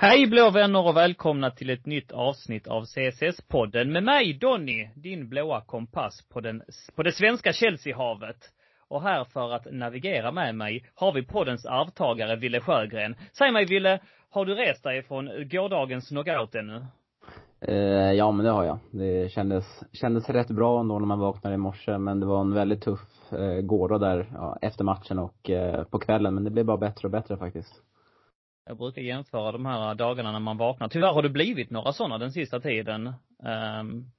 Hej blå vänner och välkomna till ett nytt avsnitt av CSS-podden med mig Donny, din blåa kompass på den, på det svenska Chelsea-havet. Och här för att navigera med mig har vi poddens arvtagare Ville Sjögren. Säg mig Ville, har du rest dig från gårdagens knockout ännu? Eh, ja men det har jag. Det kändes, kändes rätt bra ändå när man vaknade i morse men det var en väldigt tuff eh, gårdag där ja, efter matchen och eh, på kvällen men det blev bara bättre och bättre faktiskt. Jag brukar jämföra de här dagarna när man vaknar. Tyvärr har det blivit några sådana den sista tiden. Um,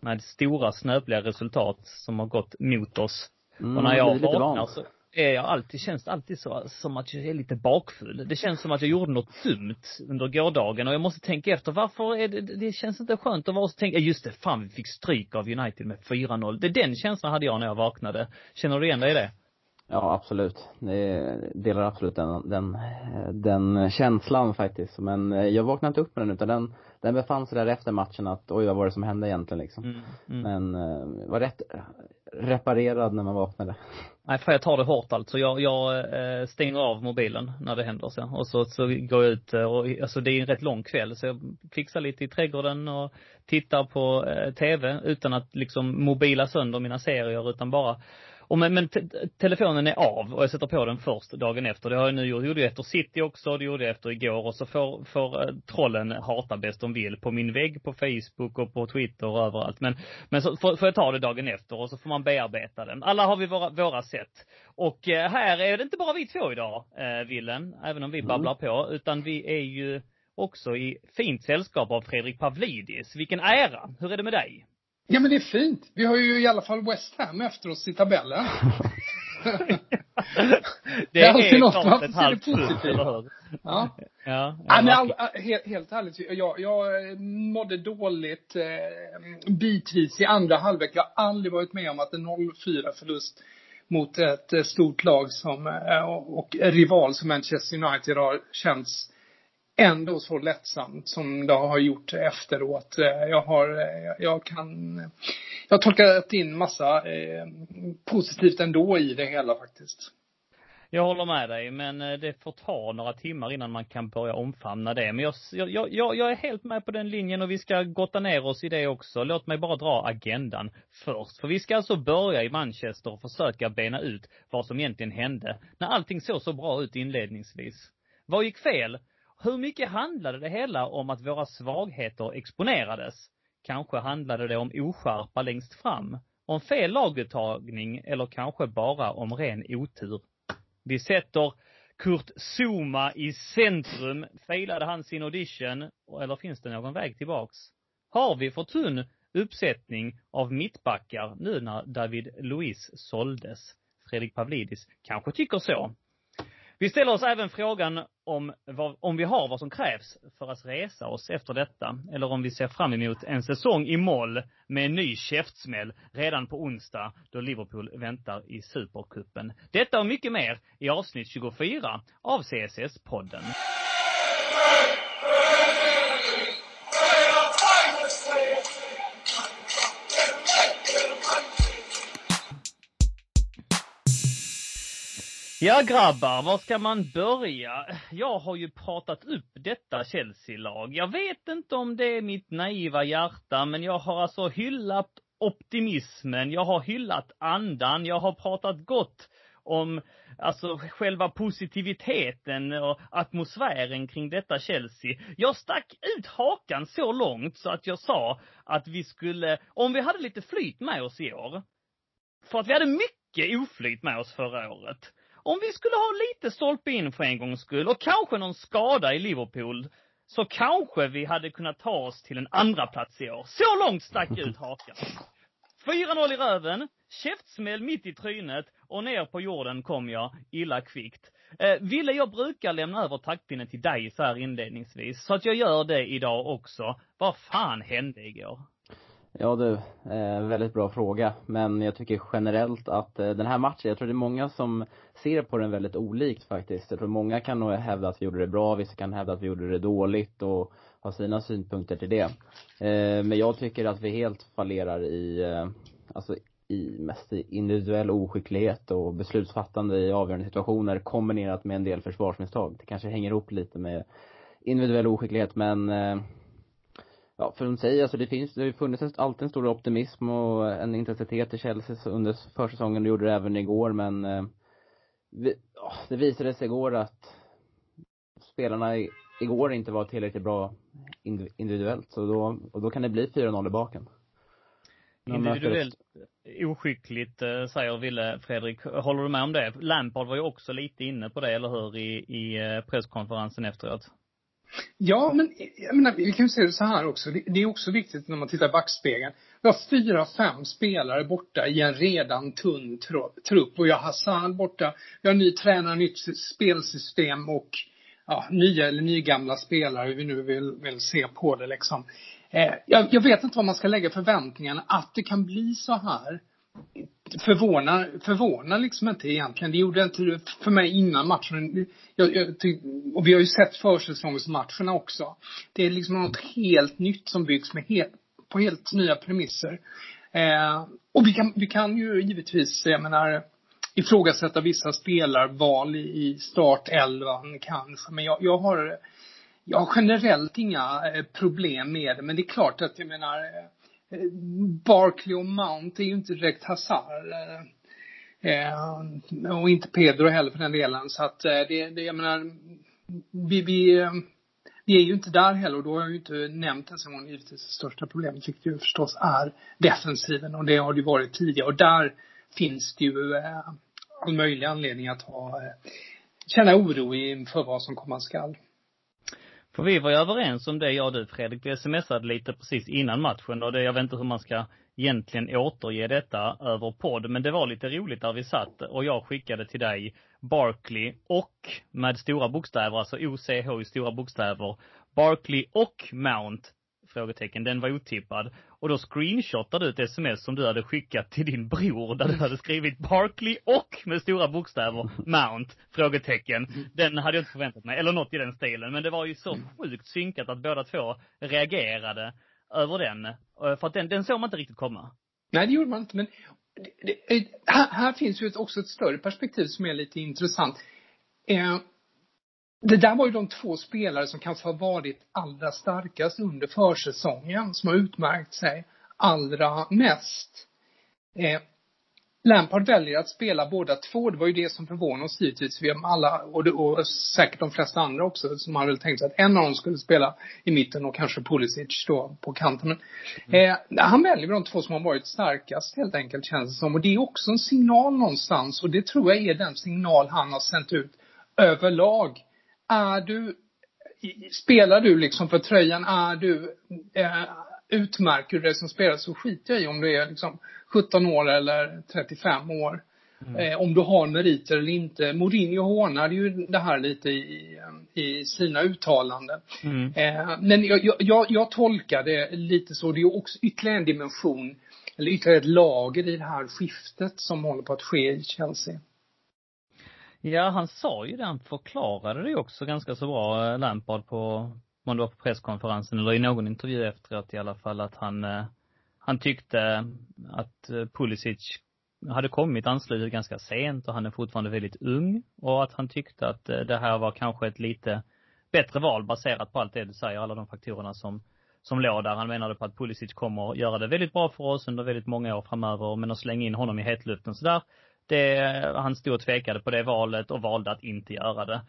med stora snöpliga resultat som har gått mot oss. Mm, och när jag vaknar så är jag alltid, känns det alltid så, som att jag är lite bakfull. Det känns som att jag gjorde något dumt under gårdagen och jag måste tänka efter, varför är det, det känns inte skönt att vara så tänka, just det, fan vi fick stryk av United med 4-0. Det, den känslan hade jag när jag vaknade. Känner du igen dig i det? Ja, absolut. Det delar absolut den, den, den känslan faktiskt. Men jag vaknade inte upp med den utan den, den befann sig där efter matchen att oj vad var det som hände egentligen liksom. Mm, mm. Men uh, var rätt reparerad när man vaknade. Nej, för jag tar det hårt alltså. Jag, jag eh, stänger av mobilen när det händer så. Och så, så går jag ut och, alltså det är en rätt lång kväll så jag fixar lite i trädgården och tittar på eh, tv utan att liksom mobila sönder mina serier utan bara och men, men telefonen är av och jag sätter på den först dagen efter. Det har jag nu gjort. Det gjorde jag efter City också, det gjorde jag efter igår och så får, får uh, trollen hata bäst de vill på min vägg, på Facebook och på Twitter och överallt. Men, men så får, får jag ta det dagen efter och så får man bearbeta den. Alla har vi våra, våra sätt. Och uh, här är det inte bara vi två idag, uh, Willen, även om vi mm. babblar på, utan vi är ju också i fint sällskap av Fredrik Pavlidis. Vilken ära! Hur är det med dig? Ja men det är fint. Vi har ju i alla fall West Ham efter oss i tabellen. det, är alltid något man får se det positiva. Ja. Ja, ja men all, helt, helt ärligt, jag, jag mådde dåligt eh, bitvis i andra halvlek. Jag har aldrig varit med om att en 0-4 förlust mot ett eh, stort lag som, eh, och rival som Manchester United har känts ändå så lättsamt som det har gjort efteråt. Eh, jag har, eh, jag kan, jag har tolkat in massa eh, positivt ändå i det hela faktiskt. Jag håller med dig, men eh, det får ta några timmar innan man kan börja omfamna det. Men jag, jag, jag, jag är helt med på den linjen och vi ska gotta ner oss i det också. Låt mig bara dra agendan först. För vi ska alltså börja i Manchester och försöka bena ut vad som egentligen hände när allting såg så bra ut inledningsvis. Vad gick fel? Hur mycket handlade det hela om att våra svagheter exponerades? Kanske handlade det om oskärpa längst fram, om fel laguttagning eller kanske bara om ren otur. Vi sätter Kurt Zuma i centrum. Failade han sin audition? Eller finns det någon väg tillbaks? Har vi för tunn uppsättning av mittbackar nu när David Luiz såldes? Fredrik Pavlidis kanske tycker så. Vi ställer oss även frågan om, vad, om vi har vad som krävs för att resa oss efter detta, eller om vi ser fram emot en säsong i moll med en ny käftsmäll redan på onsdag, då Liverpool väntar i Supercupen. Detta och mycket mer i avsnitt 24 av CSS-podden. Ja grabbar, var ska man börja? Jag har ju pratat upp detta Chelsea-lag. Jag vet inte om det är mitt naiva hjärta, men jag har alltså hyllat optimismen, jag har hyllat andan, jag har pratat gott om, alltså själva positiviteten och atmosfären kring detta Chelsea. Jag stack ut hakan så långt så att jag sa att vi skulle, om vi hade lite flyt med oss i år, för att vi hade mycket oflyt med oss förra året, om vi skulle ha lite stolpe in för en gångs skull och kanske någon skada i Liverpool, så kanske vi hade kunnat ta oss till en andra plats i år. Så långt stack ut hakan. 4-0 i röven, käftsmäll mitt i trynet och ner på jorden kom jag illa kvickt. Eh, Ville, jag brukar lämna över taktpinnen till dig så här inledningsvis, så att jag gör det idag också. Vad fan hände igår? Ja du, eh, väldigt bra fråga. Men jag tycker generellt att eh, den här matchen, jag tror det är många som ser på den väldigt olikt faktiskt. Jag tror många kan nog hävda att vi gjorde det bra, vissa kan hävda att vi gjorde det dåligt och ha sina synpunkter till det. Eh, men jag tycker att vi helt fallerar i, eh, alltså i mest i individuell oskicklighet och beslutsfattande i avgörande situationer kombinerat med en del försvarsmisstag. Det kanske hänger ihop lite med individuell oskicklighet men eh, ja, för att säga, alltså det finns, det har ju funnits alltid en stor optimism och en intensitet i Chelsea under försäsongen, det gjorde det även igår men eh, vi, oh, det visade sig igår att spelarna igår inte var tillräckligt bra individuellt, så då, och då kan det bli 4-0 i baken. Individuellt oskickligt, eh, säger Ville Fredrik. Håller du med om det? Lampard var ju också lite inne på det, eller hur, i, i eh, presskonferensen efteråt? Ja, men jag menar, vi kan ju se det så här också. Det, är också viktigt när man tittar i backspegeln. Vi har fyra, fem spelare borta i en redan tunn trupp. Och jag har Hassan borta. Vi har ny tränare, nytt spelsystem och ja, nya eller nygamla spelare, hur vi nu vill, vill se på det liksom. Eh, jag, jag, vet inte vad man ska lägga förväntningarna. Att det kan bli så här förvånar, förvånar liksom inte egentligen. Det gjorde inte för mig innan matchen. Jag, jag, och vi har ju sett försäsongsmatcherna också. Det är liksom något helt nytt som byggs med helt, på helt nya premisser. Eh, och vi kan, vi kan ju givetvis, jag menar, ifrågasätta vissa spelarval i, i startelvan kanske. Men jag, jag har jag har generellt inga eh, problem med det, men det är klart att jag menar eh, Barkley och Mount är ju inte direkt Hazard. Eh, eh, och inte Pedro heller för den delen. Så att eh, det, det jag menar, vi, vi, eh, vi är ju inte där heller och då har jag ju inte nämnt ens en gång givetvis det största problemet, vilket ju förstås är defensiven och det har det ju varit tidigare och där finns det ju all möjlig anledning att ha, känna oro inför vad som komma skall. För vi var ju överens om det, jag och du Fredrik. Vi smsade lite precis innan matchen och det, jag vet inte hur man ska egentligen återge detta över podd. Men det var lite roligt där vi satt och jag skickade till dig Barkley och med stora bokstäver, alltså OCH i stora bokstäver, Barkley och Mount Frågetecken. Den var otippad. Och då screenshotade du ett sms som du hade skickat till din bror där du hade skrivit Barkley och med stora bokstäver Mount? Frågetecken. Den hade jag inte förväntat mig. Eller något i den stilen. Men det var ju så sjukt synkat att båda två reagerade över den. Eh, för att den, den såg man inte riktigt komma. Nej, det gjorde man inte. Men det, det, eh, här, här, finns ju också ett större perspektiv som är lite intressant. Eh, det där var ju de två spelare som kanske har varit allra starkast under försäsongen, som har utmärkt sig allra mest. Eh, Lampard väljer att spela båda två. Det var ju det som förvånade oss givetvis. Vi alla, och, det, och säkert de flesta andra också, som hade tänkt sig att en av dem skulle spela i mitten och kanske Pulisic då på kanten. Men, mm. eh, han väljer de två som har varit starkast helt enkelt känns det som. Och det är också en signal någonstans och det tror jag är den signal han har sänt ut överlag är du, spelar du liksom för tröjan, är du, eh, utmärker du dig som spelare så skiter jag i om du är liksom 17 år eller 35 år. Mm. Eh, om du har meriter eller inte. Mourinho hånade ju det här lite i, i sina uttalanden. Mm. Eh, men jag, jag, jag tolkar det lite så. Det är också ytterligare en dimension, eller ytterligare ett lager i det här skiftet som håller på att ske i Chelsea. Ja, han sa ju det, han förklarade det också ganska så bra, eh, Lampard på, om det var på presskonferensen eller i någon intervju efteråt i alla fall, att han, eh, han tyckte att eh, Pulisic hade kommit anslutet ganska sent och han är fortfarande väldigt ung och att han tyckte att det här var kanske ett lite bättre val baserat på allt det du säger, alla de faktorerna som, som låg där. Han menade på att Pulisic kommer göra det väldigt bra för oss under väldigt många år framöver, men att slänga in honom i hetluften sådär, det, han stod och tvekade på det valet och valde att inte göra det.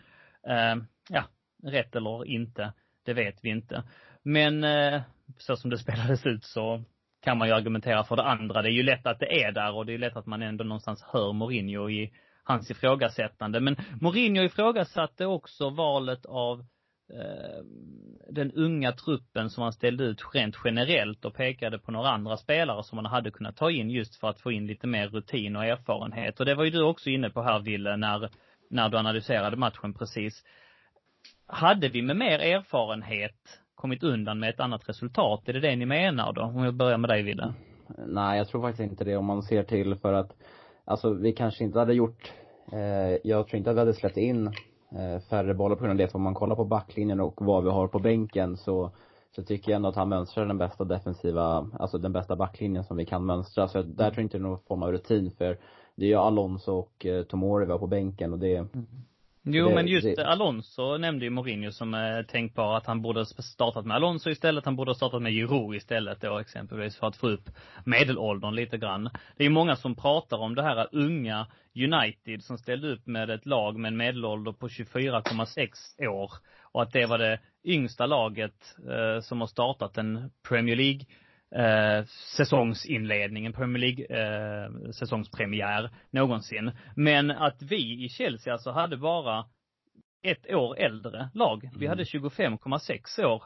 Eh, ja, rätt eller inte, det vet vi inte. Men eh, så som det spelades ut så kan man ju argumentera för det andra. Det är ju lätt att det är där och det är lätt att man ändå någonstans hör Mourinho i hans ifrågasättande. Men Mourinho ifrågasatte också valet av Ehm, den unga truppen som han ställde ut rent generellt och pekade på några andra spelare som man hade kunnat ta in just för att få in lite mer rutin och erfarenhet. Och det var ju du också inne på här Ville, när, när du analyserade matchen precis. Hade vi med mer erfarenhet kommit undan med ett annat resultat? Är det det ni menar då? Om jag börjar med dig Ville. Nej, jag tror faktiskt inte det om man ser till för att, alltså vi kanske inte hade gjort, eh, jag tror inte att vi hade släppt in Eh, färre bollar på grund av det. Om man kollar på backlinjen och vad vi har på bänken så så tycker jag ändå att han mönstrar den bästa defensiva, alltså den bästa backlinjen som vi kan mönstra. Så där tror jag inte det är någon form av rutin för det är ju Alonso och eh, Tomori vi har på bänken och det, mm. Jo, det, men just det... Alonso nämnde ju Mourinho som är tänkbar att han borde ha startat med Alonso istället. Han borde ha startat med Giroud istället då exempelvis för att få upp medelåldern lite grann. Det är ju många som pratar om det här unga United som ställde upp med ett lag med en medelålder på 24,6 år och att det var det yngsta laget eh, som har startat en Premier League eh, säsongsinledning, en Premier League eh, säsongspremiär någonsin. Men att vi i Chelsea alltså hade bara ett år äldre lag. Vi hade 25,6 år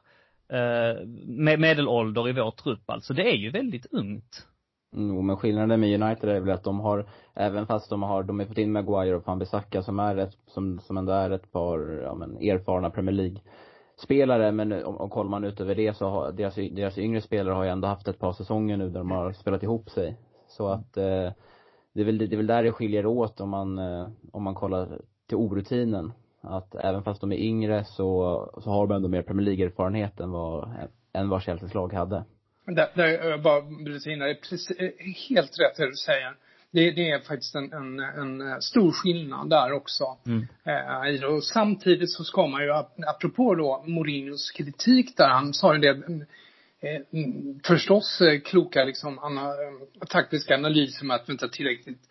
eh, med medelålder i vår trupp alltså. Det är ju väldigt ungt. Jo, men skillnaden med United är väl att de har, även fast de har, de har fått in Maguire och van Bissaka som är ett, som, som ändå är ett par, ja men erfarna Premier League spelare, men om, om kollar man utöver det så har deras, deras yngre spelare har ju ändå haft ett par säsonger nu där de har spelat ihop sig. Så att eh, det är väl, det är väl där det skiljer åt om man, eh, om man kollar till orutinen. Att även fast de är yngre så, så har de ändå mer Premier League-erfarenhet än vad, än vad Chelseas lag hade. Där, där bara bryter in det är precis, helt rätt det du säger. Det, det är faktiskt en, en, en, stor skillnad där också. Mm. Eh, och samtidigt så ska man ju, apropå då Mourinhos kritik där, han sa ju det eh, förstås eh, kloka liksom, ana, eh, taktiska analyser med att vi inte har tillräckligt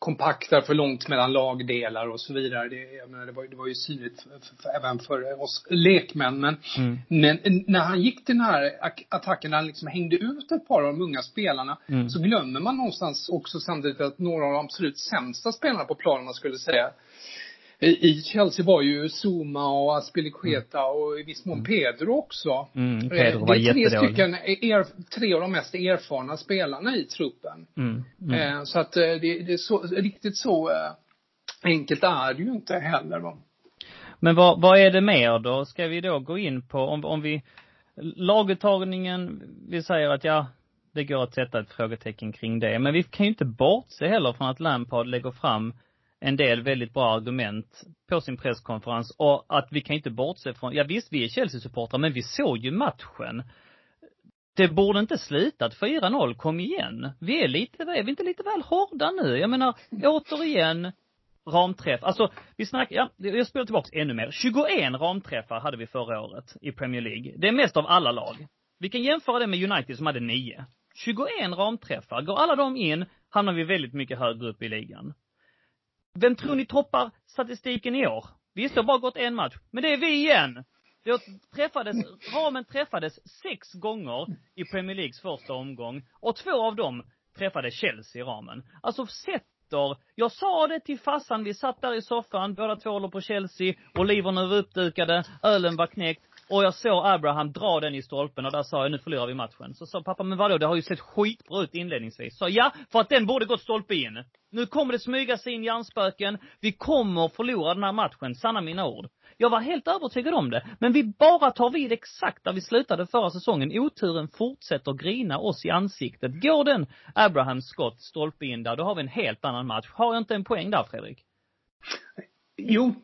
kompakta, för långt mellan lagdelar och så vidare. Det, menar, det, var, det var ju synligt för, för, även för oss lekmän. Men, mm. men när han gick till den här attacken, när han liksom hängde ut ett par av de unga spelarna, mm. så glömmer man någonstans också samtidigt att några av de absolut sämsta spelarna på planen, skulle säga, i Chelsea var ju Zuma och Aspilicueta mm. och i viss mån. Pedro också. Mm, Pedro var Det är tre stycken, er, tre av de mest erfarna spelarna i truppen. Mm, mm. Eh, så att eh, det, det är så, riktigt så eh, enkelt är det ju inte heller va. Men vad, vad är det mer då? Ska vi då gå in på, om, om vi, laguttagningen, vi säger att ja, det går att sätta ett frågetecken kring det. Men vi kan ju inte bortse heller från att Lampard lägger fram en del väldigt bra argument på sin presskonferens och att vi kan inte bortse från, ja visst vi är Chelsea-supportrar men vi såg ju matchen. Det borde inte slutat 4-0, kom igen. Vi är lite, är vi inte lite väl hårda nu? Jag menar, återigen, ramträff. Alltså, vi snackar, ja, jag spelar tillbaks ännu mer. 21 ramträffar hade vi förra året i Premier League. Det är mest av alla lag. Vi kan jämföra det med United som hade 9. 21 ramträffar. Går alla de in, hamnar vi väldigt mycket högre upp i ligan. Vem tror ni toppar statistiken i år? Visst, det har bara gått en match. Men det är vi igen! Det träffades, ramen träffades sex gånger i Premier Leagues första omgång. Och två av dem träffade Chelsea i ramen. Alltså sätter, jag sa det till farsan, vi satt där i soffan, båda två håller på Chelsea, oliverna var uppdukade, ölen var knäckt. Och jag såg Abraham dra den i stolpen och där sa jag, nu förlorar vi matchen. Så sa pappa, men vadå, det har ju sett skitbra ut inledningsvis. Så ja, för att den borde gått stolpe in. Nu kommer det smyga sig in hjärnspöken. Vi kommer förlora den här matchen, sanna mina ord. Jag var helt övertygad om det. Men vi bara tar vid exakt där vi slutade förra säsongen. Oturen fortsätter grina oss i ansiktet. Går den Abrahams skott stolpe in där, då har vi en helt annan match. Har jag inte en poäng där, Fredrik? Jo,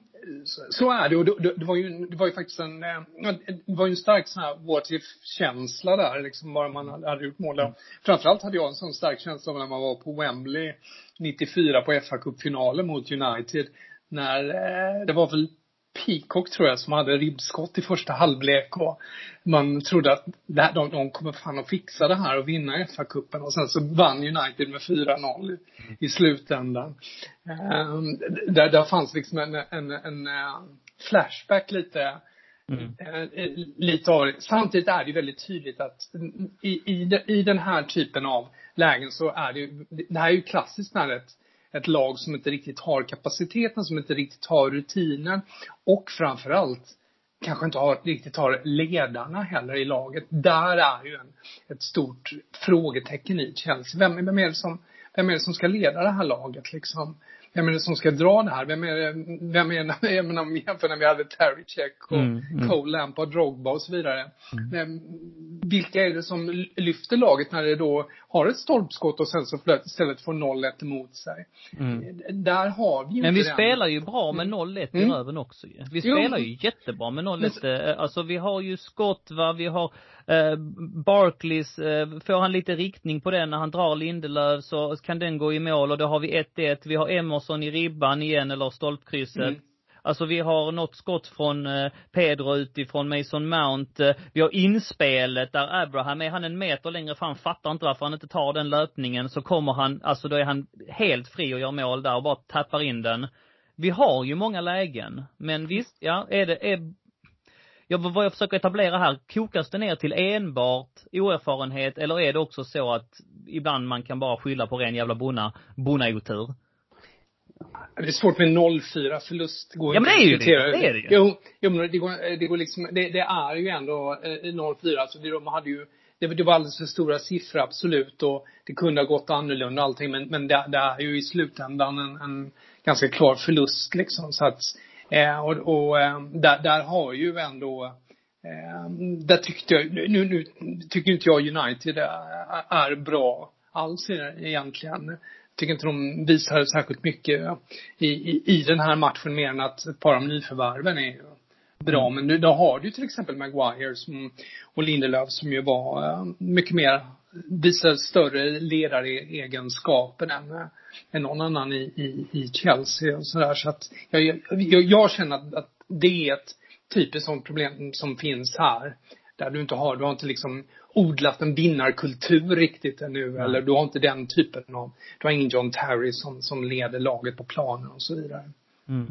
så är det. Och det, det, var ju, det var ju faktiskt en, eh, det var ju en stark sån här what if-känsla där, liksom bara man hade gjort mål. Mm. Framförallt hade jag en sån stark känsla när man var på Wembley 94 på fa Cup-finalen mot United. När, eh, det var väl Peacock tror jag som hade ribbskott i första halvlek och man trodde att de, de kommer fan att fixa det här och vinna FA-cupen och sen så vann United med 4-0 i, i slutändan. Um, där, där fanns liksom en, en, en uh, flashback lite Mm. Uh, lite av Samtidigt är det väldigt tydligt att i, i, i den här typen av lägen så är det ju, det här är ju klassiskt när ett ett lag som inte riktigt har kapaciteten, som inte riktigt har rutinen och framförallt kanske inte har, riktigt har ledarna heller i laget. Där är ju en, ett stort frågetecken i Chelsea. Vem, vem, är det som, vem är det som ska leda det här laget liksom? Är det som ska dra det här? Vem är det, vem är det, jag menar, om jämför när vi hade Terry Check och mm, mm. Cole Lampard, Drogba och så vidare. Mm. Vilka är det som lyfter laget när det då har ett stolpskott och sen så istället får 0-1 emot sig? Mm. Där har vi ju Men vi den. spelar ju bra med 0-1 mm. i röven också ju. Vi spelar ju jättebra med 0-1. Eh, alltså vi har ju skott va, vi har eh, Barclays, eh, får han lite riktning på den när han drar Lindelöf så kan den gå i mål och då har vi 1-1. Vi har Emerson i ribban igen eller stolpkrysset. Mm. Alltså vi har något skott från eh, Pedro utifrån Mason Mount. Eh, vi har inspelet där Abraham, är han en meter längre fram, fattar inte varför han inte tar den löpningen, så kommer han, alltså då är han helt fri och gör mål där och bara tappar in den. Vi har ju många lägen, men visst, ja, är det, är ja, vad jag försöker etablera här, kokas det ner till enbart oerfarenhet eller är det också så att ibland man kan bara skylla på ren jävla bonna, bonnaotur? Det är svårt med 0-4 förlust. Går ja men det är ju det. Det är det ju. Jo, jo men det går, det går liksom, det, det är ju ändå 0-4. Eh, alltså det, de hade ju, det, det var alldeles för stora siffror absolut och det kunde ha gått annorlunda och allting men, men det, det är ju i slutändan en, en ganska klar förlust liksom så att Eh, och och eh, där, där har ju ändå eh, där tyckte jag, nu, nu tycker inte jag United är, är bra alls egentligen. Jag tycker inte de visar särskilt mycket i, i, i den här matchen mer än att ett par av nyförvärven är bra. Mm. Men nu, då har du till exempel Maguire som, och Lindelöf som ju var uh, mycket mer, visar större ledaregenskaper än, än någon annan i, i, i Chelsea och sådär. Så att jag, jag, jag känner att, att det är ett typiskt sånt problem som finns här. Där du inte har, du har inte liksom odlat en vinnarkultur riktigt ännu. Mm. Eller du har inte den typen av, du har ingen John Terry som, som leder laget på planen och så vidare. Mm.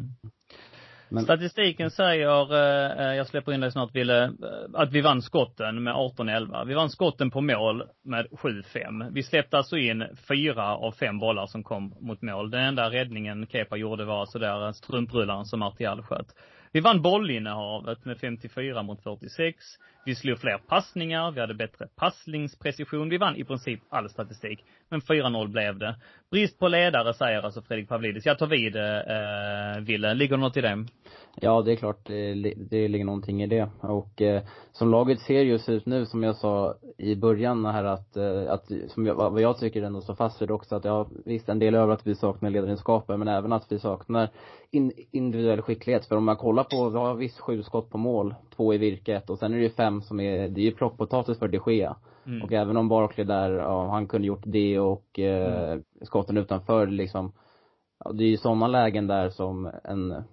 Men... Statistiken säger, eh, eh, jag släpper in dig snart Ville, eh, att vi vann skotten med 18-11. Vi vann skotten på mål med 7-5. Vi släppte alltså in fyra av fem bollar som kom mot mål. Den enda räddningen Kepa gjorde var sådär strumprullaren som Martial sköt. Vi vann bollinnehavet med 54 mot 46. Vi slog fler passningar, vi hade bättre passningsprecision. Vi vann i princip all statistik. Men 4-0 blev det. Brist på ledare säger alltså Fredrik Pavlidis. Jag tar vid, eh, Ville. Ligger det något i det? Ja, det är klart det, det ligger någonting i det. Och eh, som laget ser just ut nu, som jag sa i början här att, eh, att som jag, vad jag tycker ändå står fast vid också, att ja, visst en del över att vi saknar ledaregenskaper, men även att vi saknar in, individuell skicklighet. För om man kollar på, vi har visst sju skott på mål, två i virket och sen är det ju fem som är, det är ju plockpotatis för de Gea. Mm. Och även om Barkley där, ja, han kunde gjort det och eh, mm. skotten utanför liksom, ja, det är ju sådana lägen där som en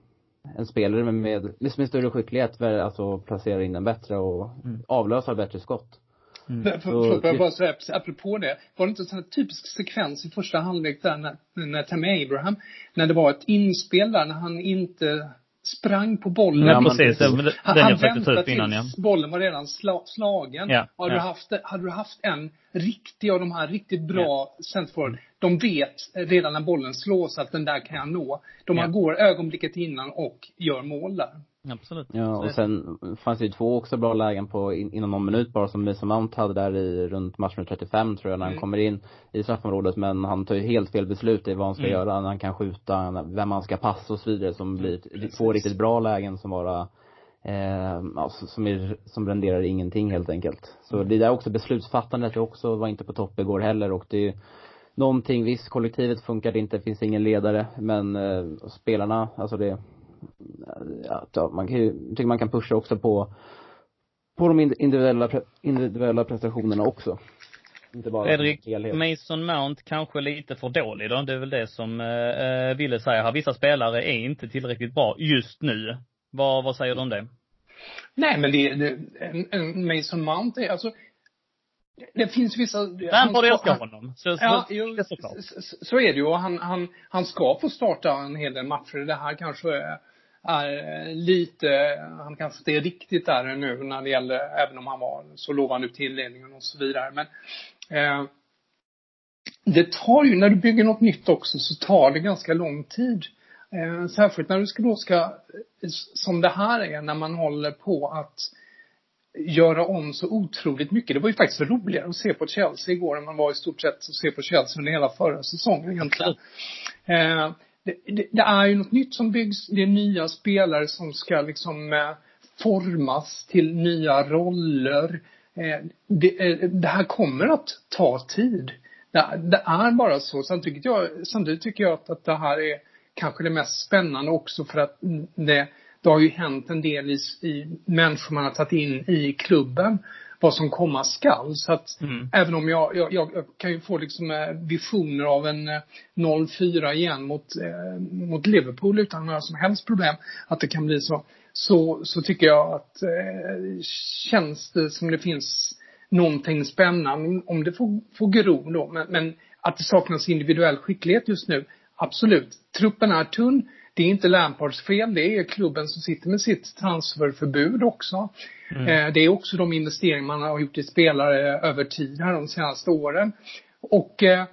en spelare med, med, med större skicklighet, alltså placerar in den bättre och mm. avlösar bättre skott. Mm. För, förlåt, jag bara säga, apropå det. Var det inte en sån här typisk sekvens i första halvlek där när, när Tammy Abraham, när det var ett inspel där när han inte sprang på bollen. Ja, precis. Den, den han, ta upp innan, ja. bollen var redan sla, slagen. Ja, hade, ja. Du haft, hade du haft en riktig av de här riktigt bra ja. centerforward, de vet redan när bollen slås att den där kan jag nå. De ja. går ögonblicket innan och gör mål där. Absolut. Ja, och sen fanns det ju två också bra lägen på in, inom någon minut bara som Mason Mount hade där i runt matchminut 35 tror jag när han mm. kommer in i straffområdet men han tar ju helt fel beslut i vad han ska mm. göra när han kan skjuta, vem han ska passa och så vidare som blir Precis. två riktigt bra lägen som bara eh, alltså, som, är, som renderar ingenting helt enkelt. Så mm. det där också beslutsfattandet också var inte på topp igår heller och det är någonting, visst kollektivet funkar inte, finns ingen ledare men eh, spelarna, alltså det ja, man kan ju, tycker man kan pusha också på, på de individuella, individuella prestationerna också. Inte bara Fredrik, Mason Mount kanske lite för dålig då. Det är väl det som eh, Ville säger här. Vissa spelare är inte tillräckligt bra just nu. Vad, vad säger du om det? Nej men det, det Mason Mount är alltså det finns vissa... Lampard älskar honom. Så, ja, så, jo, så, så är det ju. Och han, han, han ska få starta en hel del matcher. Det här kanske är är lite, han kanske inte är riktigt där nu när det gäller, även om han var så lovande ut tilldelningen och så vidare. Men eh, det tar ju, när du bygger något nytt också så tar det ganska lång tid. Eh, särskilt när du ska då ska, som det här är, när man håller på att göra om så otroligt mycket. Det var ju faktiskt roligare att se på Chelsea igår än man var i stort sett att se på Chelsea under hela förra säsongen egentligen. Eh, det, det, det, är ju något nytt som byggs. Det är nya spelare som ska liksom eh, formas till nya roller. Eh, det, eh, det, här kommer att ta tid. Det, det, är bara så. Samtidigt, jag, samtidigt tycker jag att, att det här är kanske det mest spännande också för att det, det har ju hänt en del i, i människor man har tagit in i klubben vad som komma skall. Så att mm. även om jag, jag, jag, kan ju få liksom eh, visioner av en 0-4 eh, igen mot, eh, mot Liverpool utan några som helst problem, att det kan bli så. Så, så tycker jag att eh, känns det som det finns någonting spännande, om det får, får gro då, men, men att det saknas individuell skicklighet just nu, absolut. Truppen är tunn, det är inte Lampards fel, det är klubben som sitter med sitt transferförbud också. Mm. Eh, det är också de investeringar man har gjort i spelare över tid här de senaste åren. Och eh,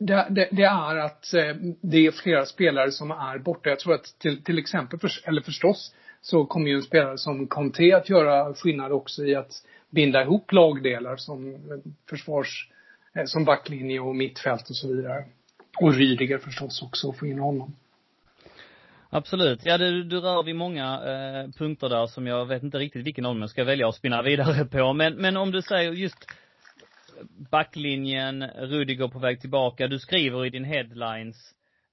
det, det, det, är att eh, det är flera spelare som är borta. Jag tror att till, till exempel, för, eller förstås, så kommer ju en spelare som Conte att göra skillnad också i att binda ihop lagdelar som försvars, som backlinje och mittfält och så vidare. Och Rydiger förstås också, få in honom. Absolut. Ja, du, du rör vid många eh, punkter där som jag vet inte riktigt vilken av dem jag ska välja att spinna vidare på. Men, men om du säger just backlinjen, Rudiger på väg tillbaka. Du skriver i din headlines,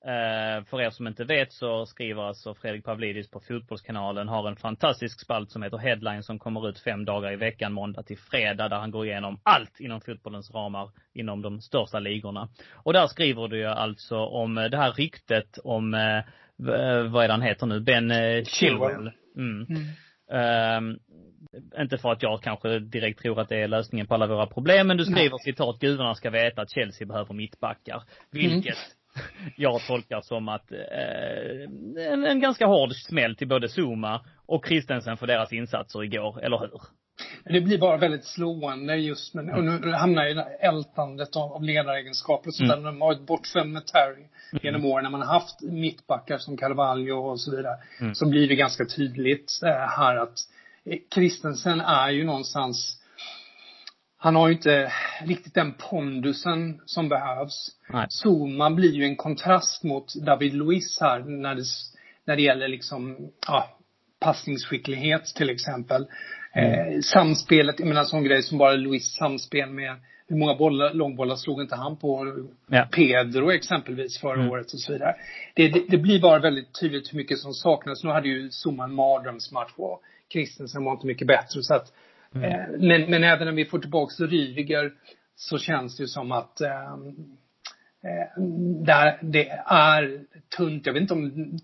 eh, för er som inte vet så skriver alltså Fredrik Pavlidis på Fotbollskanalen, har en fantastisk spalt som heter Headlines som kommer ut fem dagar i veckan, måndag till fredag, där han går igenom allt inom fotbollens ramar, inom de största ligorna. Och där skriver du ju alltså om eh, det här ryktet om eh, vad är han heter nu, Ben eh, Chilwell. Mm. Mm. Um, inte för att jag kanske direkt tror att det är lösningen på alla våra problem, men du skriver Nej. citat, gudarna ska veta att Chelsea behöver mittbackar. Vilket mm. jag tolkar som att, eh, en, en ganska hård smäll till både Zuma och Christensen för deras insatser igår, eller hur? Det blir bara väldigt slående just med, och nu hamnar jag i det ältandet av, av ledaregenskaper och sånt mm. där. De har varit bortskämd med Terry mm. genom åren. När man har haft mittbackar som Carvalho och så vidare. Mm. Så blir det ganska tydligt äh, här att eh, Christensen är ju någonstans han har ju inte riktigt den pondusen som behövs. Nej. Zuma blir ju en kontrast mot David Luiz här när det, när det gäller liksom, ja, passningsskicklighet till exempel. Eh, samspelet, jag menar sån grej som bara Luis samspel med hur många bollar, långbollar slog inte han på ja. Pedro exempelvis förra mm. året och så vidare. Det, det, det, blir bara väldigt tydligt hur mycket som saknas. Nu hade ju Zuma en mardrömsmatch och Christensen var inte mycket bättre så att mm. eh, men, men även när vi får tillbaks Rydiger så känns det ju som att eh, eh, där det är tunt. Jag vet inte om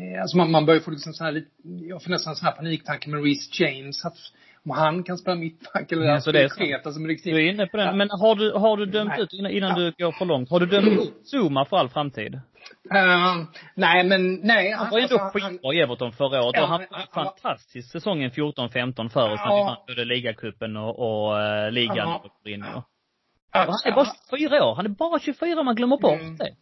Eh, alltså man, man börjar få liksom så här jag får nästan sån här paniktanke med Reece James. Att om han kan spela mittback eller alltså det är ket, alltså riktigt. Du är inne på den. Ja. Men har du, har du dömt nej. ut, innan, innan ja. du går för långt, har du dömt ut Zuma för all framtid? Uh, nej men, nej. Han var ändå alltså, skitbra i Everton förra året. Ja, och han var en fantastisk säsongen 14-15 för oss ja. när vi vann både ligacupen och, och uh, ligan. Ja. Och, han är bara 24 år. Han är bara 24, man glömmer bort mm. det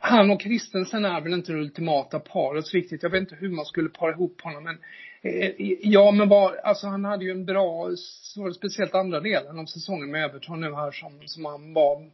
han och Kristensen är väl inte det ultimata paret riktigt. Jag vet inte hur man skulle para ihop honom men eh, Ja men var, alltså han hade ju en bra, så speciellt andra delen av säsongen med Everton nu här som, som han var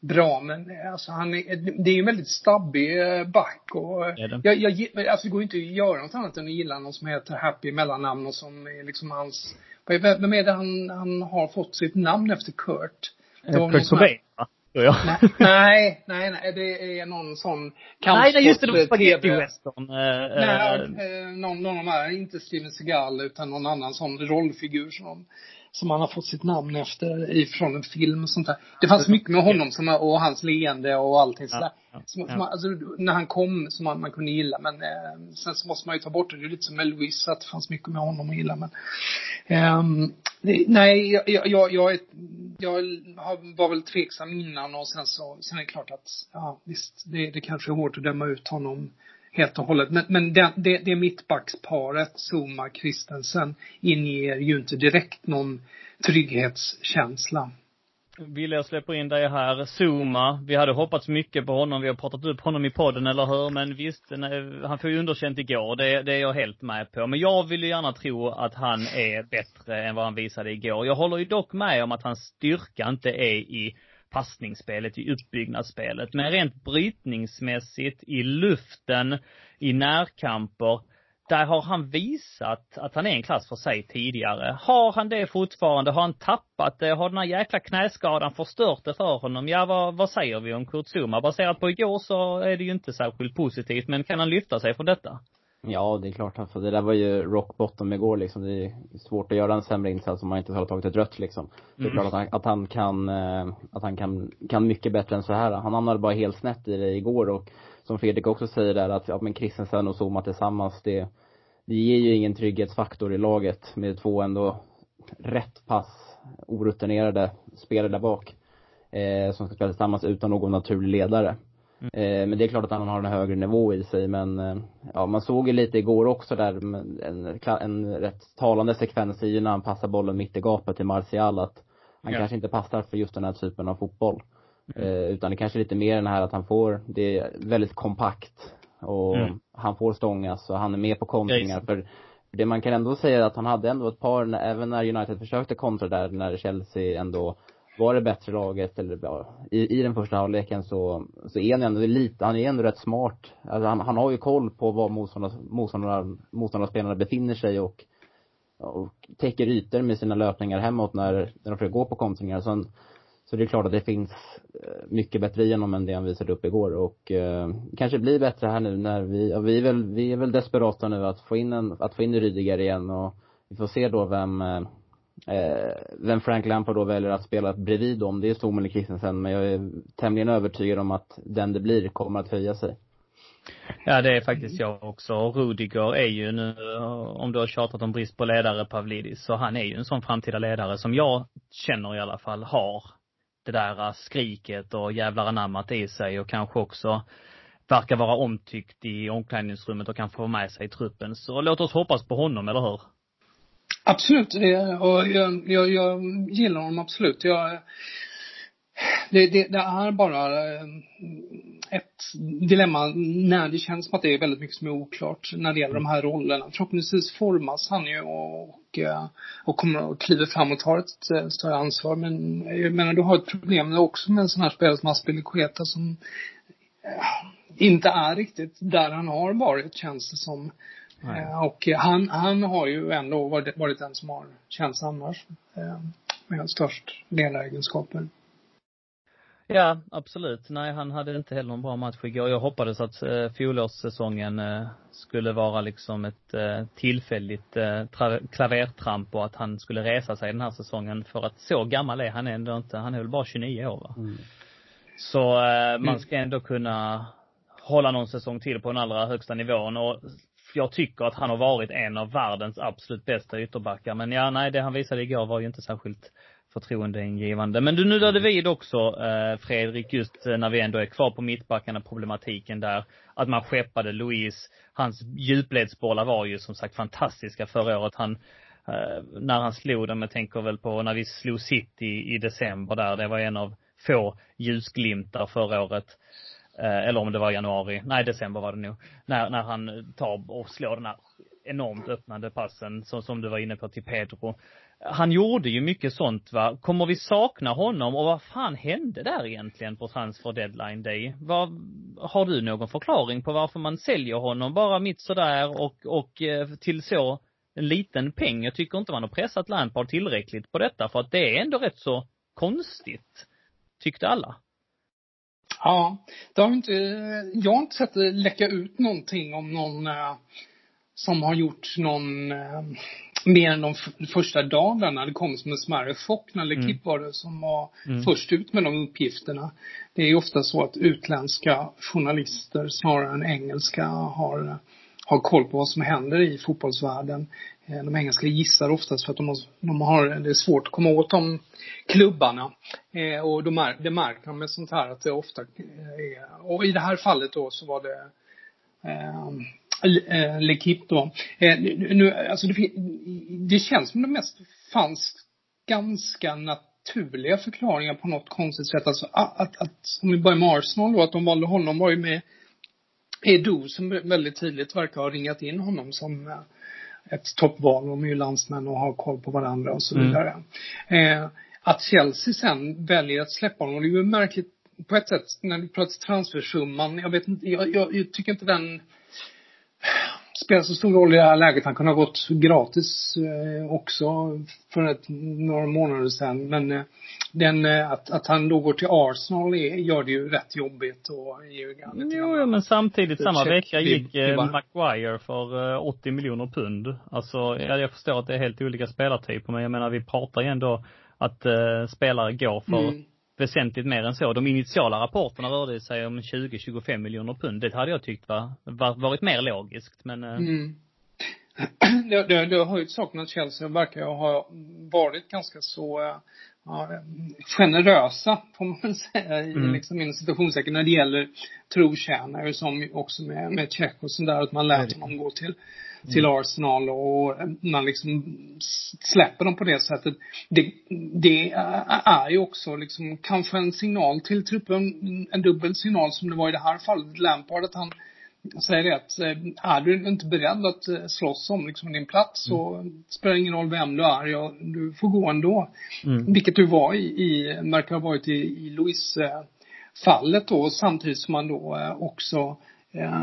bra men eh, alltså han är, det är ju en väldigt stabbig eh, back och jag, jag, alltså det går ju inte att göra något annat än att gilla någon som heter Happy mellannamn och som är liksom hans, vem är det han, han har fått sitt namn efter Kurt? Kurt Cobain va? Ja. Nej, nej, nej, det är någon sån kampsport. Nej, nej, just det, det var spagetti-western. Eh, nej, eh, någon, någon av de här, inte Steven Seagal utan någon annan sån rollfigur som som han har fått sitt namn efter ifrån en film och sånt där. Det fanns mycket med honom som, och hans leende och allting sådär. Ja, som, ja. Som, alltså, när han kom som man, man kunde gilla men eh, sen så måste man ju ta bort det. Det är lite som med Louise att det fanns mycket med honom att gilla men eh, Nej, jag, jag, jag, jag, är, jag var väl tveksam innan och sen så, sen är det klart att, ja visst, det, det kanske är hårt att döma ut honom helt och hållet. Men, men det, det, det mittbacksparet, Zuma, Christensen, inger ju inte direkt någon trygghetskänsla. Vill jag släpper in dig här. Zuma, vi hade hoppats mycket på honom. Vi har pratat upp honom i podden, eller hur? Men visst, han får ju underkänt igår. Det, det är jag helt med på. Men jag vill ju gärna tro att han är bättre än vad han visade igår. Jag håller ju dock med om att hans styrka inte är i passningsspelet, i uppbyggnadsspelet. Men rent brytningsmässigt, i luften, i närkamper, där har han visat att han är en klass för sig tidigare. Har han det fortfarande? Har han tappat det? Har den här jäkla knäskadan förstört det för honom? Ja, vad, vad säger vi om Kurt Zuma? Baserat på igår så är det ju inte särskilt positivt, men kan han lyfta sig från detta? Ja, det är klart. Alltså, det där var ju rock bottom igår liksom. Det är svårt att göra en sämre insats om man inte har tagit ett rött liksom. Det är mm. klart att han, att han kan, eh, att han kan, kan mycket bättre än så här. Han hamnade bara helt snett i det igår och som Fredrik också säger där att, ja men Christensen och Zuma tillsammans, det, det ger ju ingen trygghetsfaktor i laget med två ändå rätt pass orutinerade spelare där bak. Eh, som ska spela tillsammans utan någon naturlig ledare. Mm. Eh, men det är klart att han har en högre nivå i sig men, eh, ja man såg ju lite igår också där en, en rätt talande sekvens i när han passar bollen mitt i gapet till Martial att han ja. kanske inte passar för just den här typen av fotboll. Mm. Eh, utan det kanske är lite mer den här att han får, det är väldigt kompakt och mm. han får stångas och han är med på kontringar för det man kan ändå säga är att han hade ändå ett par, även när United försökte kontra där, när Chelsea ändå var det bättre laget eller ja, i, i den första halvleken så, så är han ändå lite, han är ändå rätt smart. Alltså han, han har ju koll på var motståndar, motståndar, motståndarspelarna befinner sig och, och täcker ytor med sina löpningar hemåt när, när de försöker gå på kontringar. Så, så det är klart att det finns eh, mycket bättre i honom än det han visade upp igår och eh, kanske blir bättre här nu när vi, ja, vi är väl, vi är väl desperata nu att få in en, att få in Rydiger igen och vi får se då vem eh, eh, vem Frank Lampard då väljer att spela bredvid om, det är Stommel eller Christensen, men jag är tämligen övertygad om att den det blir kommer att höja sig. Ja, det är faktiskt jag också. Och Rudiger är ju nu, om du har tjatat om brist på ledare, Pavlidis, så han är ju en sån framtida ledare som jag känner i alla fall har det där skriket och jävlar anammat i sig och kanske också verkar vara omtyckt i omklädningsrummet och kan få med sig i truppen. Så låt oss hoppas på honom, eller hur? Absolut, det, och jag, jag, jag gillar honom absolut. Jag, det, det, det, är bara eh, ett dilemma när det känns som att det är väldigt mycket som är oklart när det gäller de här rollerna. Förhoppningsvis formas han ju och, eh, och kommer att kliva fram och tar ett eh, större ansvar. Men jag menar, du har ett problem också med en sån här spelare som Aspelikueta som inte är riktigt där han har varit, känns det som. Eh, och han, han har ju ändå varit, varit den som har känts annars eh, med störst ledaregenskaper. Ja, absolut. Nej, han hade inte heller en bra match igår. Jag hoppades att eh, fjolårssäsongen eh, skulle vara liksom ett eh, tillfälligt eh, klavertramp och att han skulle resa sig den här säsongen för att så gammal är han ändå inte. Han är väl bara 29 år va? Mm. Så eh, man mm. ska ändå kunna hålla någon säsong till på den allra högsta nivån och jag tycker att han har varit en av världens absolut bästa ytterbackar. Men ja, nej, det han visade igår var ju inte särskilt förtroendeingivande. Men du nuddade vid också, eh, Fredrik, just eh, när vi ändå är kvar på mittbackarna, problematiken där. Att man skeppade Louise. Hans djupledsbollar var ju som sagt fantastiska förra året. Han, eh, när han slog dem, jag tänker väl på när vi slog City i december där. Det var en av få ljusglimtar förra året. Eh, eller om det var januari, nej december var det nog. När, när han tar och slår den här enormt öppnande passen, som, som du var inne på till Pedro. Han gjorde ju mycket sånt va. Kommer vi sakna honom och vad fan hände där egentligen på transfer deadline day? Vad, har du någon förklaring på varför man säljer honom bara mitt sådär och, och eh, till så en liten peng? Jag tycker inte man har pressat Lampard tillräckligt på detta för att det är ändå rätt så konstigt, tyckte alla. Ja, det har inte, jag har inte sett det läcka ut någonting om någon eh, som har gjort någon eh, mer än de första dagarna. Det kom som en smärre chock när Lekip mm. var det som var mm. först ut med de uppgifterna. Det är ju ofta så att utländska journalister snarare än engelska har har koll på vad som händer i fotbollsvärlden. Eh, de engelska gissar oftast för att de har, de har det är svårt att komma åt de klubbarna. Eh, och de är, det märker man med sånt här att det ofta eh, är, och i det här fallet då så var det eh, eh L'Equipe då. Eh, nu, alltså det, det känns som det mest fanns ganska naturliga förklaringar på något konstigt sätt. Alltså att, att, att om vi börjar med Arsenal då, att de valde honom var ju med Edo som väldigt tydligt verkar ha ringat in honom som eh, ett toppval. De är ju landsmän och har koll på varandra och så mm. vidare. Mm. Eh, att Chelsea sen väljer att släppa honom, det är ju märkligt på ett sätt när vi pratar transfersumman. Jag vet inte, jag, jag, jag tycker inte den spelat så stor roll i det här läget. Han kunde ha gått gratis eh, också för ett, några månader sedan. Men eh, den, eh, att, att han då går till Arsenal är, gör det ju rätt jobbigt och ger Jo, men samtidigt samma vecka gick eh, Maguire för eh, 80 miljoner pund. Alltså, ja, jag förstår att det är helt olika spelartyper, men jag menar vi pratar ju ändå att eh, spelare går för mm väsentligt mer än så. De initiala rapporterna rörde sig om 20-25 miljoner pund. Det hade jag tyckt var, var varit mer logiskt, men eh, mm. det, det, det har ju saken att Chelsea verkar ha varit ganska så eh, ja, generösa, får man säga, i mm. liksom inom situationssäkert när det gäller trotjänare som också med, med Check och sådär, att man lät honom gå till till mm. Arsenal och man liksom släpper dem på det sättet. Det, det är ju också liksom kanske en signal till truppen, en dubbel signal som det var i det här fallet. Lampard att han säger det att eh, är du inte beredd att eh, slåss om liksom din plats så mm. spelar det ingen roll vem du är, ja, du får gå ändå. Mm. Vilket du var i, i verkar ha varit i, i Louise eh, fallet då samtidigt som man då också eh,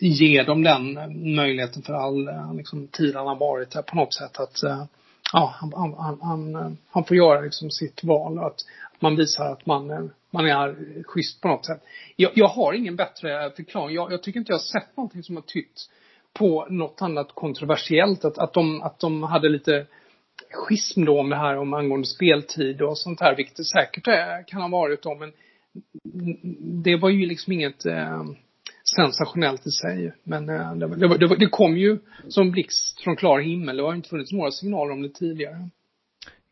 ge dem den möjligheten för all eh, liksom, tid han har varit där på något sätt att eh, ja, han, han, han, han får göra liksom sitt val att man visar att man, man är schysst på något sätt. Jag, jag har ingen bättre förklaring. Jag, jag tycker inte jag har sett någonting som har tytt på något annat kontroversiellt. Att, att, de, att de hade lite schism då om det här om angående speltid och sånt här, vilket det säkert eh, kan ha varit då, men det var ju liksom inget eh, sensationellt i sig. Men eh, det, det, det, det kom ju som blixt från klar himmel. Det har inte funnits några signaler om det tidigare.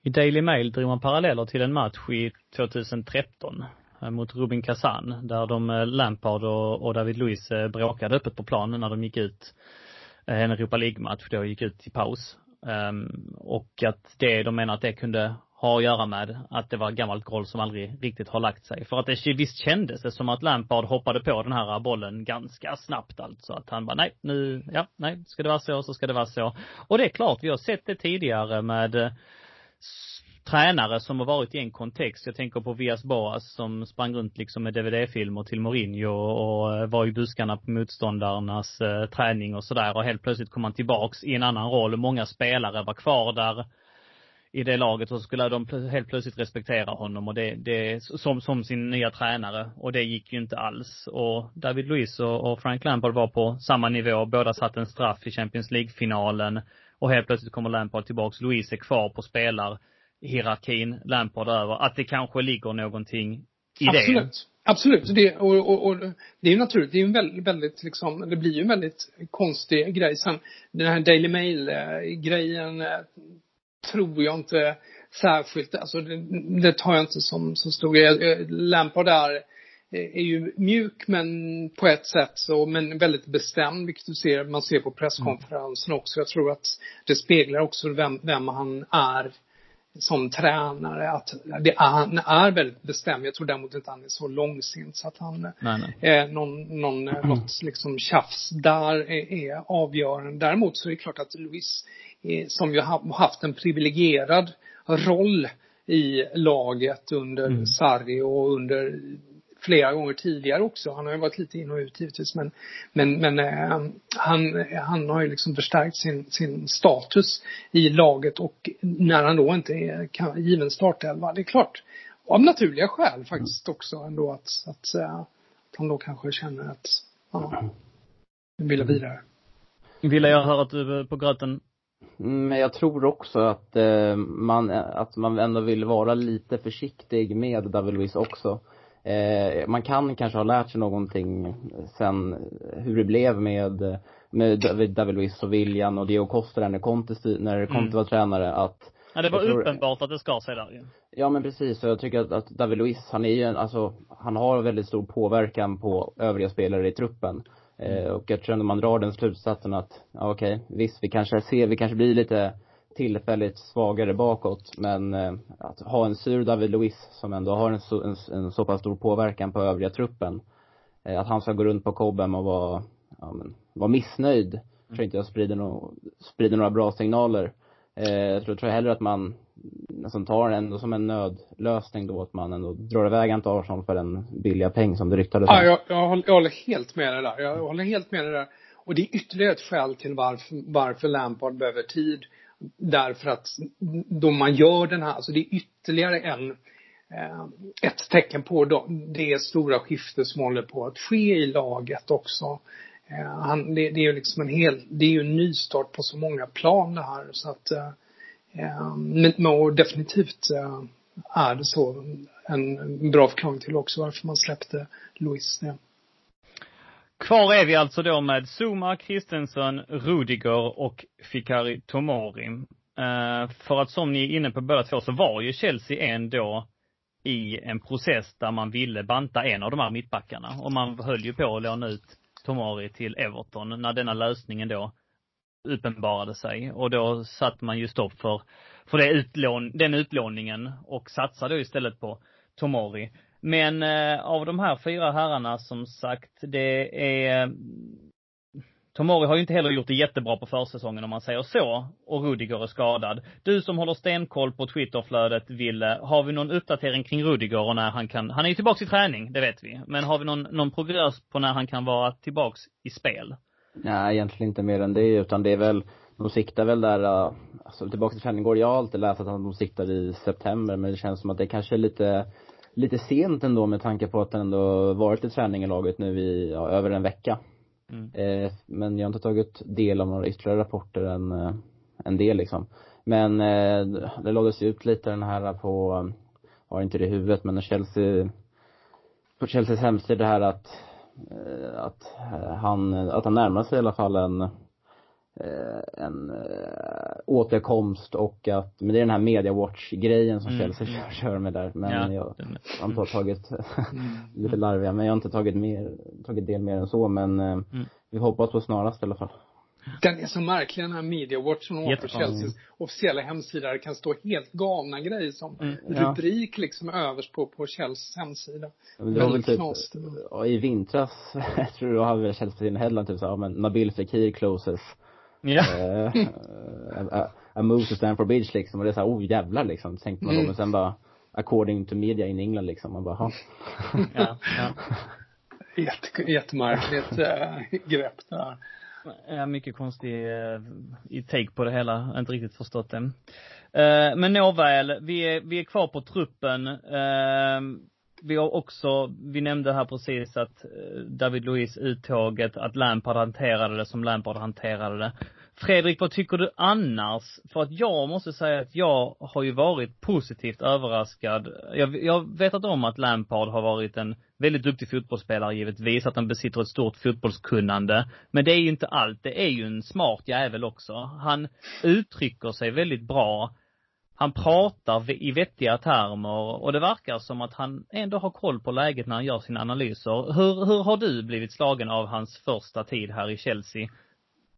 I Daily Mail drog man paralleller till en match i 2013 eh, mot Rubin Kazan där de, eh, Lampard och, David Luiz eh, bråkade öppet på planen när de gick ut en Europa League-match då gick ut i paus. Ehm, och att det, de menar att det kunde ha att göra med att det var gammalt groll som aldrig riktigt har lagt sig. För att det visst kändes det som att Lampard hoppade på den här bollen ganska snabbt alltså. Att han bara, nej, nu, ja, nej, ska det vara så så ska det vara så. Och det är klart, vi har sett det tidigare med tränare som har varit i en kontext. Jag tänker på Vias Boas som sprang runt liksom med DVD-filmer till Mourinho och eh, var i buskarna på motståndarnas eh, träning och sådär och helt plötsligt kom han tillbaks i en annan roll. Många spelare var kvar där i det laget och så skulle de helt plötsligt respektera honom och det, det som, som sin nya tränare och det gick ju inte alls. Och David Luiz och, och Frank Lampard var på samma nivå. Båda satte en straff i Champions League-finalen och helt plötsligt kommer Lampard tillbaks. Louise är kvar på spelarhierarkin, Lampard över. Att det kanske ligger någonting i Absolut. det. Absolut. Det, och, och, och, det är ju naturligt. Det är ju en väldigt, väldigt liksom, det blir ju en väldigt konstig grej. Sen den här Daily Mail-grejen eh, tror jag inte särskilt, alltså det, det tar jag inte som så stor grej. Eh, Lampard där är ju mjuk men på ett sätt så, men väldigt bestämd, vilket du ser, man ser på presskonferensen också. Jag tror att det speglar också vem, vem han är som tränare, att det är, han är väldigt bestämd. Jag tror däremot inte han är så långsint så att han, nej, nej. Eh, någon, någon, mm. något liksom tjafs där är, är avgörande. Däremot så är det klart att Louis som ju har haft en privilegierad roll i laget under mm. Sarri och under flera gånger tidigare också. Han har ju varit lite in och ut givetvis men, men, men eh, han, han har ju liksom förstärkt sin, sin status i laget och när han då inte är given startelva, det är klart, av naturliga skäl faktiskt också ändå att, att, eh, att han då kanske känner att, ja, vill vidare. Ville jag höra att du på gröten Mm, men jag tror också att eh, man, att man ändå vill vara lite försiktig med David Luiz också. Eh, man kan kanske ha lärt sig någonting sen hur det blev med, med David Luiz och William och Diego Costa när Conte, när Conte mm. var tränare att Ja, det var tror, uppenbart att det skar sig där ju. Ja men precis, och jag tycker att, att David Luiz, han är ju en, alltså, han har väldigt stor påverkan på övriga spelare i truppen. Eh, och jag tror ändå man drar den slutsatsen att, ja, okej, okay, visst vi kanske ser, vi kanske blir lite tillfälligt svagare bakåt, men eh, att ha en sur David Luiz som ändå har en så, en, en så pass stor påverkan på övriga truppen, eh, att han ska gå runt på Cobham och vara, ja men, vara missnöjd, mm. tror inte jag sprider, no, sprider några bra signaler. Eh, jag tror, tror hellre att man nästan tar det ändå som en nödlösning då att man ändå drar iväg han till Arsenal för den billiga peng som det ryktades Ja, jag, jag, håller, jag håller helt med dig där. Jag håller helt med dig där. och det är ytterligare ett skäl till varför, varför Lampard behöver tid. Därför att då man gör den här, alltså det är ytterligare en, eh, ett tecken på det stora skifte som håller på att ske i laget också. Eh, han, det, det är ju liksom en hel, det är ju en nystart på så många plan det här så att eh, eh men, och definitivt är det så en bra förklaring till också varför man släppte Louis. Kvar är vi alltså då med Zuma, Kristensen, Rudiger och Fikari Tomori. Uh, eh, för att som ni är inne på båda två så var ju Chelsea ändå i en process där man ville banta en av de här mittbackarna. Och man höll ju på att låna ut Tomori till Everton när denna lösningen då uppenbarade sig. Och då satte man ju stopp för, för det utlån, den utlåningen och satsade istället på Tomori. Men eh, av de här fyra herrarna som sagt, det är Tomori har ju inte heller gjort det jättebra på försäsongen om man säger så. Och Rudiger är skadad. Du som håller stenkoll på Twitterflödet, Ville, har vi någon uppdatering kring Rudiger och när han kan, han är ju tillbaks i träning, det vet vi. Men har vi någon, någon progress på när han kan vara tillbaks i spel? Nej, egentligen inte mer än det, utan det är väl, de siktar väl där, eh, alltså tillbaka till träning går jag har alltid läst att de siktar i september, men det känns som att det kanske är lite lite sent ändå med tanke på att den ändå varit i träning i laget nu i, ja, över en vecka. Mm. Eh, men jag har inte tagit del av några ytterligare rapporter än, eh, än det liksom. Men eh, det lades ut lite den här på, har inte det i huvudet, men Chelsea, på Chelseas hemsida här att, eh, att han, att han närmar sig i alla fall en en äh, återkomst och att, men det är den här media watch grejen som mm. Chelsea kör, kör med där. Men ja, jag har inte tagit, mm. lite larviga, men jag har inte tagit mer, tagit del mer än så men äh, mm. vi hoppas på snarast i alla fall. Den är så märklig den här media watch som på Chelseas officiella hemsida. Det kan stå helt galna grejer som mm, rubrik ja. liksom överst på, på Chelseas hemsida. Men det var väl typ, ja, i vintras, jag tror då hade Chelsea sin headline typ så ja men Nabil Fekir closes Ja. Uh, a, a move to Stamford Bridge liksom och det är såhär, oh jävlar liksom, tänkte man då, mm. men sen bara according to media in England liksom, man bara, ha. ja, ja. Jätte, jättemärkligt äh, grepp det här. Ja, mycket konstig uh, i take på det hela, inte riktigt förstått det. Uh, men nåväl, vi är, vi är kvar på truppen. Uh, vi har också, vi nämnde här precis att eh, David Luiz uttåget, att Lampard hanterade det som Lampard hanterade det. Fredrik, vad tycker du annars? För att jag måste säga att jag har ju varit positivt överraskad. Jag, jag vetat om att Lampard har varit en väldigt duktig fotbollsspelare givetvis, att han besitter ett stort fotbollskunnande. Men det är ju inte allt. Det är ju en smart jävel också. Han uttrycker sig väldigt bra. Han pratar i vettiga termer och det verkar som att han ändå har koll på läget när han gör sina analyser. Hur, hur har du blivit slagen av hans första tid här i Chelsea?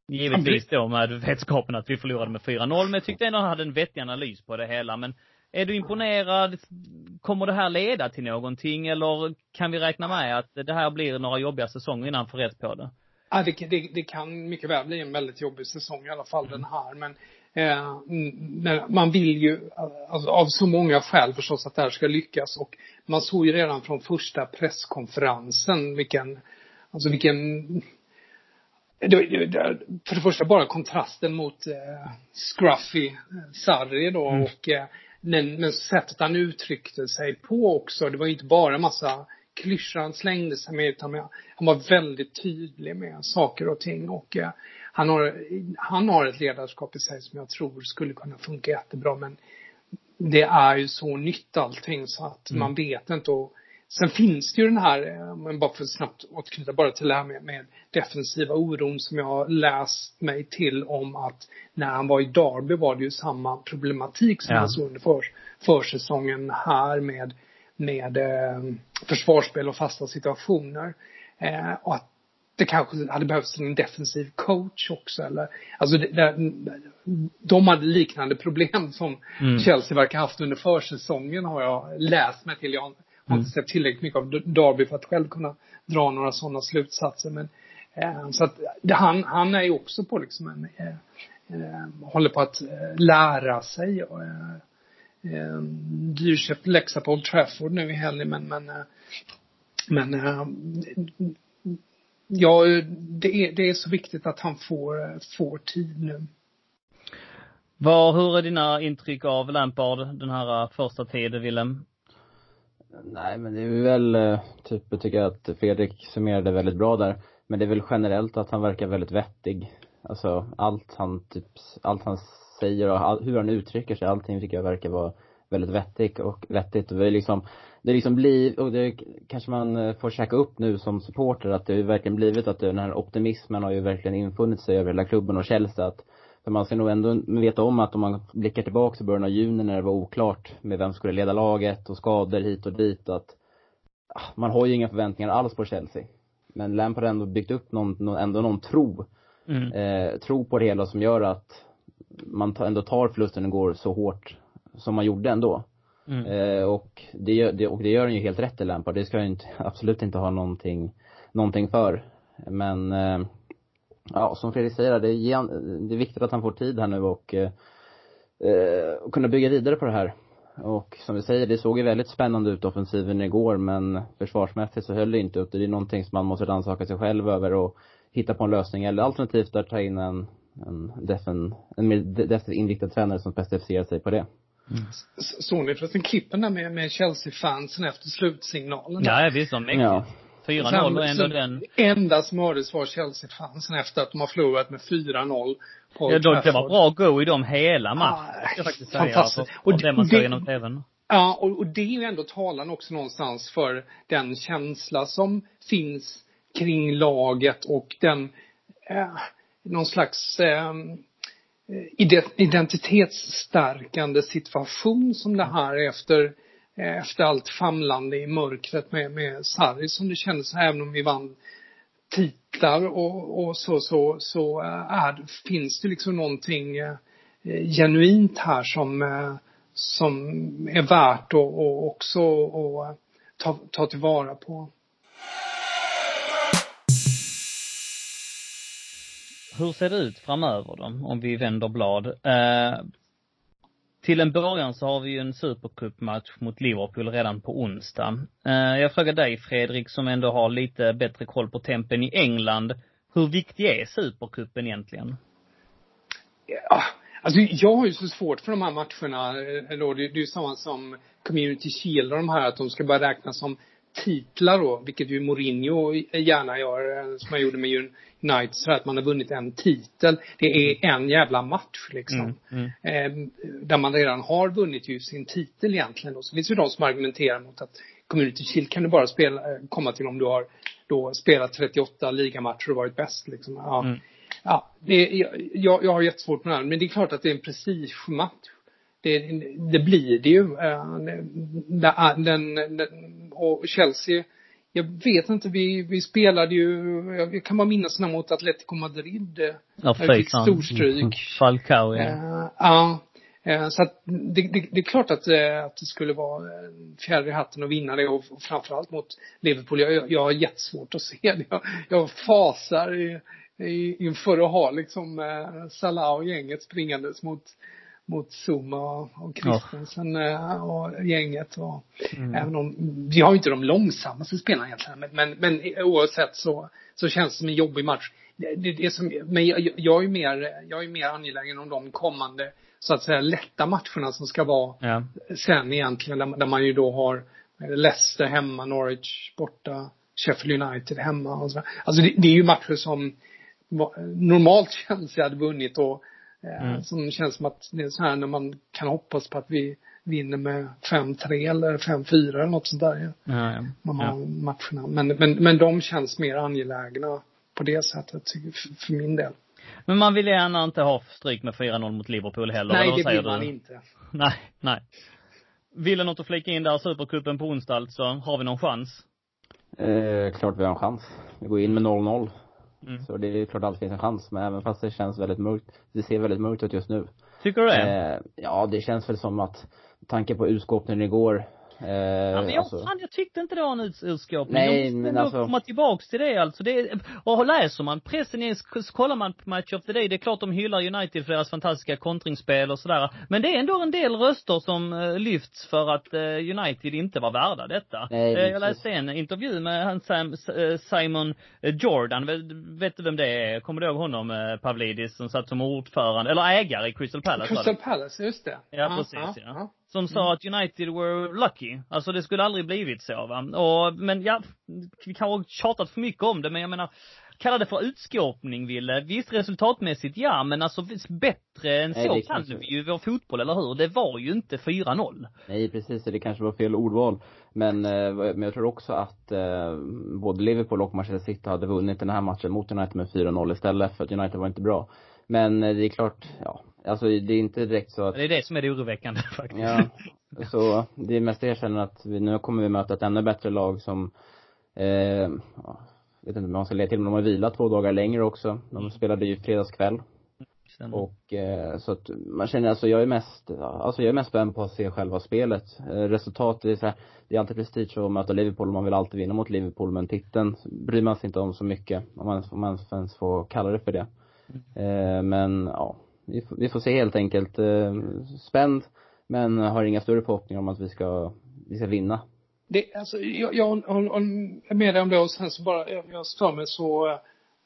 Givetvis då med vetskapen att vi förlorade med 4-0, men jag tyckte ändå han hade en vettig analys på det hela. Men är du imponerad? Kommer det här leda till någonting eller kan vi räkna med att det här blir några jobbiga säsonger innan han får rätt på det? Ja, det, det, det kan mycket väl bli en väldigt jobbig säsong i alla fall den här. Men eh, man vill ju, alltså, av så många skäl förstås att det här ska lyckas. Och man såg ju redan från första presskonferensen vilken, alltså vilken för det första bara kontrasten mot eh, Scruffy, eh, Sarri då mm. och eh, men, men sättet han uttryckte sig på också. Det var inte bara massa klyschor han slängde sig med utan han var väldigt tydlig med saker och ting och eh, han har, han har ett ledarskap i sig som jag tror skulle kunna funka jättebra men det är ju så nytt allting så att mm. man vet inte och Sen finns det ju den här, eh, men bara för att snabbt återknyta bara till det här med, med defensiva oron som jag har läst mig till om att när han var i Derby var det ju samma problematik som ja. han såg under för, försäsongen här med, med eh, försvarsspel och fasta situationer. Eh, och att det kanske hade behövts en defensiv coach också eller, alltså det, det, de hade liknande problem som mm. Chelsea verkar haft under försäsongen har jag läst mig till. Jag har inte sett tillräckligt mycket av Derby för att själv kunna dra några sådana slutsatser. Men, eh, så att han, han är ju också på liksom en, eh, eh, håller på att eh, lära sig. Och, eh, eh, dyrköpt läxa på Old Trafford nu i helgen men, men, eh, men eh, ja, det är, det är så viktigt att han får, får tid nu. Vad, hur är dina intryck av Lampard den här första tiden, Willem? Nej men det är väl, eh, typ, jag tycker att Fredrik summerade väldigt bra där. Men det är väl generellt att han verkar väldigt vettig. Alltså allt han typ, allt han säger och all, hur han uttrycker sig, allting tycker jag verkar vara väldigt vettigt och vettigt. Och är liksom, det liksom blir, och det kanske man eh, får käka upp nu som supporter att det har verkligen blivit att den här optimismen har ju verkligen infunnit sig över hela klubben och Chelsea att för man ska nog ändå veta om att om man blickar tillbaka i början av juni när det var oklart med vem som skulle leda laget och skador hit och dit att ah, man har ju inga förväntningar alls på Chelsea. Men Lampard har ändå byggt upp någon, ändå någon tro, mm. eh, tro på det hela som gör att man ändå tar förlusten och går så hårt som man gjorde ändå. Mm. Eh, och, det, det, och det gör han ju helt rätt i Lampard. Det ska han inte, absolut inte ha någonting, någonting för. Men eh, ja, som Fredrik säger, det är, det är viktigt att han får tid här nu och eh, eh, kunna bygga vidare på det här. Och som vi säger, det såg ju väldigt spännande ut offensiven igår men försvarsmässigt så höll det inte upp det. är någonting som man måste rannsaka sig själv över och hitta på en lösning eller alternativt att ta in en, en defen, en mer defensivt inriktad tränare som specificerar sig på det. Mm. Såg ni förresten klippen där med, med Chelsea-fansen efter slutsignalen? Ja, visst. De ja. 4-0 och ändå den. Enda som hördes var Chelsea-fansen efter att de har förlorat med 4-0 på Ja, de, det var bra go i dem hela matchen. Ah, jag faktiskt säga. Fantastiskt. Alltså, och det man såg genom TVn. Ja, och, och det är ju ändå talan också någonstans för den känsla som finns kring laget och den, eh, någon slags eh, Eh, identitetsstärkande situation som det här efter eh, efter allt famlande i mörkret med, med Sarri som det kändes, även om vi vann titlar och, och så, så, så eh, är, finns det liksom någonting genuint här som, som är värt att och också och ta, ta tillvara på. Hur ser det ut framöver då, om vi vänder blad? Eh, till en början så har vi ju en supercupmatch mot Liverpool redan på onsdag. Eh, jag frågar dig Fredrik som ändå har lite bättre koll på tempen i England. Hur viktig är supercupen egentligen? Ja, alltså jag har ju så svårt för de här matcherna, eh, eller det är ju samma som Community Shield och de här, att de ska bara räknas som titlar då, vilket ju Mourinho gärna gör, eh, som han gjorde med United, så att man har vunnit en titel. Det är en jävla match liksom. Mm, mm. Eh, där man redan har vunnit ju sin titel egentligen då. Så finns ju de som argumenterar mot att Community Shield kan du bara spela, eh, komma till om du har då spelat 38 ligamatcher och varit bäst liksom. Ja. Mm. Ja, det, jag, jag har jättesvårt med det här. Men det är klart att det är en prestigematch. Det, det blir det ju. Eh, den, den, den, och Chelsea, jag vet inte, vi, vi spelade ju, jag kan bara minnas när mot Atletico Madrid. Eh, ja, fick storstryk. Mm, Falcao, ja. Uh, ja. Uh, så att det, det, det, är klart att, att det skulle vara fjärde i hatten att vinna det och, framförallt mot Liverpool. Jag, jag har jättesvårt att se det. Jag, jag fasar i, i, inför att ha liksom Salah och gänget springandes mot mot Zuma och Christensen ja. Eh, och gänget och mm. även om, vi har ju inte de långsammaste spelarna egentligen men, men, men oavsett så, så känns det som en jobbig match. Det, det, det som, men jag, jag är mer, jag är mer angelägen om de kommande, så att säga lätta matcherna som ska vara ja. sen egentligen, där, där man ju då har Leicester hemma, Norwich borta, Sheffield United hemma och så. Alltså det, det är ju matcher som normalt känns jag hade vunnit och mm. Som känns som att det är så här när man kan hoppas på att vi vinner med 5-3 eller 5-4 eller något sånt där. Ja, ja. Man har ja. matcherna. Men, men, men de känns mer angelägna på det sättet för, för min del. Men man vill gärna inte ha stryk med 4-0 mot Liverpool heller. Nej, det vill man du? inte. Nej, nej. Vill du något att flika in där, Supercupen på onsdag alltså? Har vi någon chans? Eh, klart vi har en chans. Vi går in med 0-0. Mm. Så det är klart att det finns en chans, men även fast det känns väldigt mörkt, det ser väldigt mörkt ut just nu. Tycker du det? Eh, ja, det känns väl som att, tanke på utskåpningen igår, Eh, ja, men jag, alltså. fan, jag tyckte inte det var en urskåpning. Nej, de men alltså. komma tillbaks till det alltså. Det, och läser man pressen igen så kollar man på Match of the Day, det är klart de hyllar United för deras fantastiska kontringsspel och sådär. Men det är ändå en del röster som uh, lyfts för att uh, United inte var värda detta. Nej, uh, jag läste en intervju med han Sam, Simon Jordan, vet, vet du vem det är? Kommer du ihåg honom, Pavlidis, som satt som ordförande, eller ägare i Crystal Palace? Crystal Palace, just det. Ja, precis ja som sa mm. att United were lucky. Alltså det skulle aldrig blivit så va. Och, men ja, vi kanske har tjatat för mycket om det, men jag menar, kalla det för utskåpning, Ville. Visst resultatmässigt, ja, men alltså bättre än Nej, så kan vi ju vår fotboll, eller hur? Det var ju inte 4-0. Nej, precis. Det kanske var fel ordval. Men, eh, men jag tror också att eh, både Liverpool och Manchester City hade vunnit den här matchen mot United med 4-0 istället, för att United var inte bra. Men eh, det är klart, ja, alltså det är inte direkt så att Det är det som är det oroväckande faktiskt. Ja. Så det är mest det jag känner att vi, nu kommer vi möta ett ännu bättre lag som, eh, ja, vet inte om man ska lägga till, men de har vilat två dagar längre också. De mm. spelade ju fredagskväll. Stämmer. Och eh, så att man känner alltså, jag är mest, alltså jag är mest spänd på att se själva spelet. Eh, resultatet är så här, det är alltid prestige att möta Liverpool, man vill alltid vinna mot Liverpool, men titeln bryr man sig inte om så mycket, om man, om man ens får kalla det för det. Eh, men ja, vi får, vi får se helt enkelt. Eh, spänd, men har inga större förhoppningar om att vi ska, vi ska vinna. Det, alltså, jag, jag håller med dig om det och sen så bara, jag, jag stör mig så eh,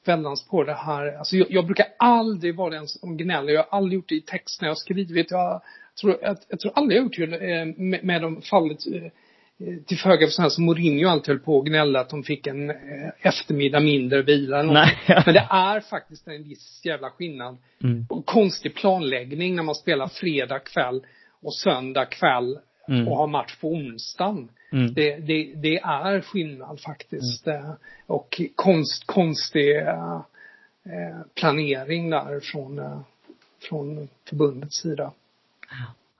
väldans på det här. Alltså jag, jag brukar aldrig vara den som gnäller. Jag har aldrig gjort det i text när jag har skrivit. Jag tror, jag, jag tror aldrig jag har gjort det eh, med, med de fallet Eh, till föga för sådana som Mourinho alltid höll på och gnällde att de fick en eh, eftermiddag mindre vila eller Nej. Men det är faktiskt en viss jävla skillnad. Mm. Konstig planläggning när man spelar fredag kväll och söndag kväll mm. och har match på onsdagen. Mm. Det, det, det, är skillnad faktiskt. Mm. Eh, och konst, konstig eh, planering där från, från förbundets sida.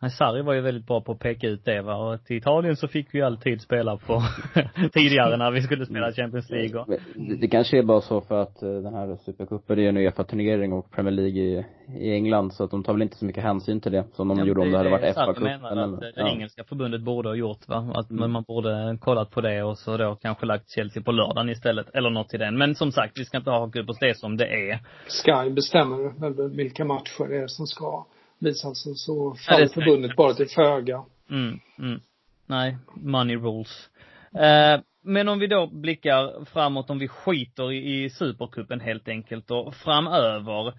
Sarri var ju väldigt bra på att peka ut det va. Och till Italien så fick vi alltid spela på tidigare när vi skulle spela Champions League och... det, det kanske är bara så för att eh, den här supercupen är en Uefa-turnering och Premier League i, i England så att de tar väl inte så mycket hänsyn till det som de ja, gjorde om det hade varit FA-cupen menar att det ja. engelska förbundet borde ha gjort va. Att mm. man borde kollat på det och så då kanske lagt Chelsea på lördagen istället. Eller något till den. Men som sagt, vi ska inte haka upp oss det som det är. Sky bestämmer vilka matcher det är som ska visas så, så faller ja, förbundet bara till föga. Mm, mm. Nej, money rules. Eh, men om vi då blickar framåt, om vi skiter i, i supercupen helt enkelt och framöver.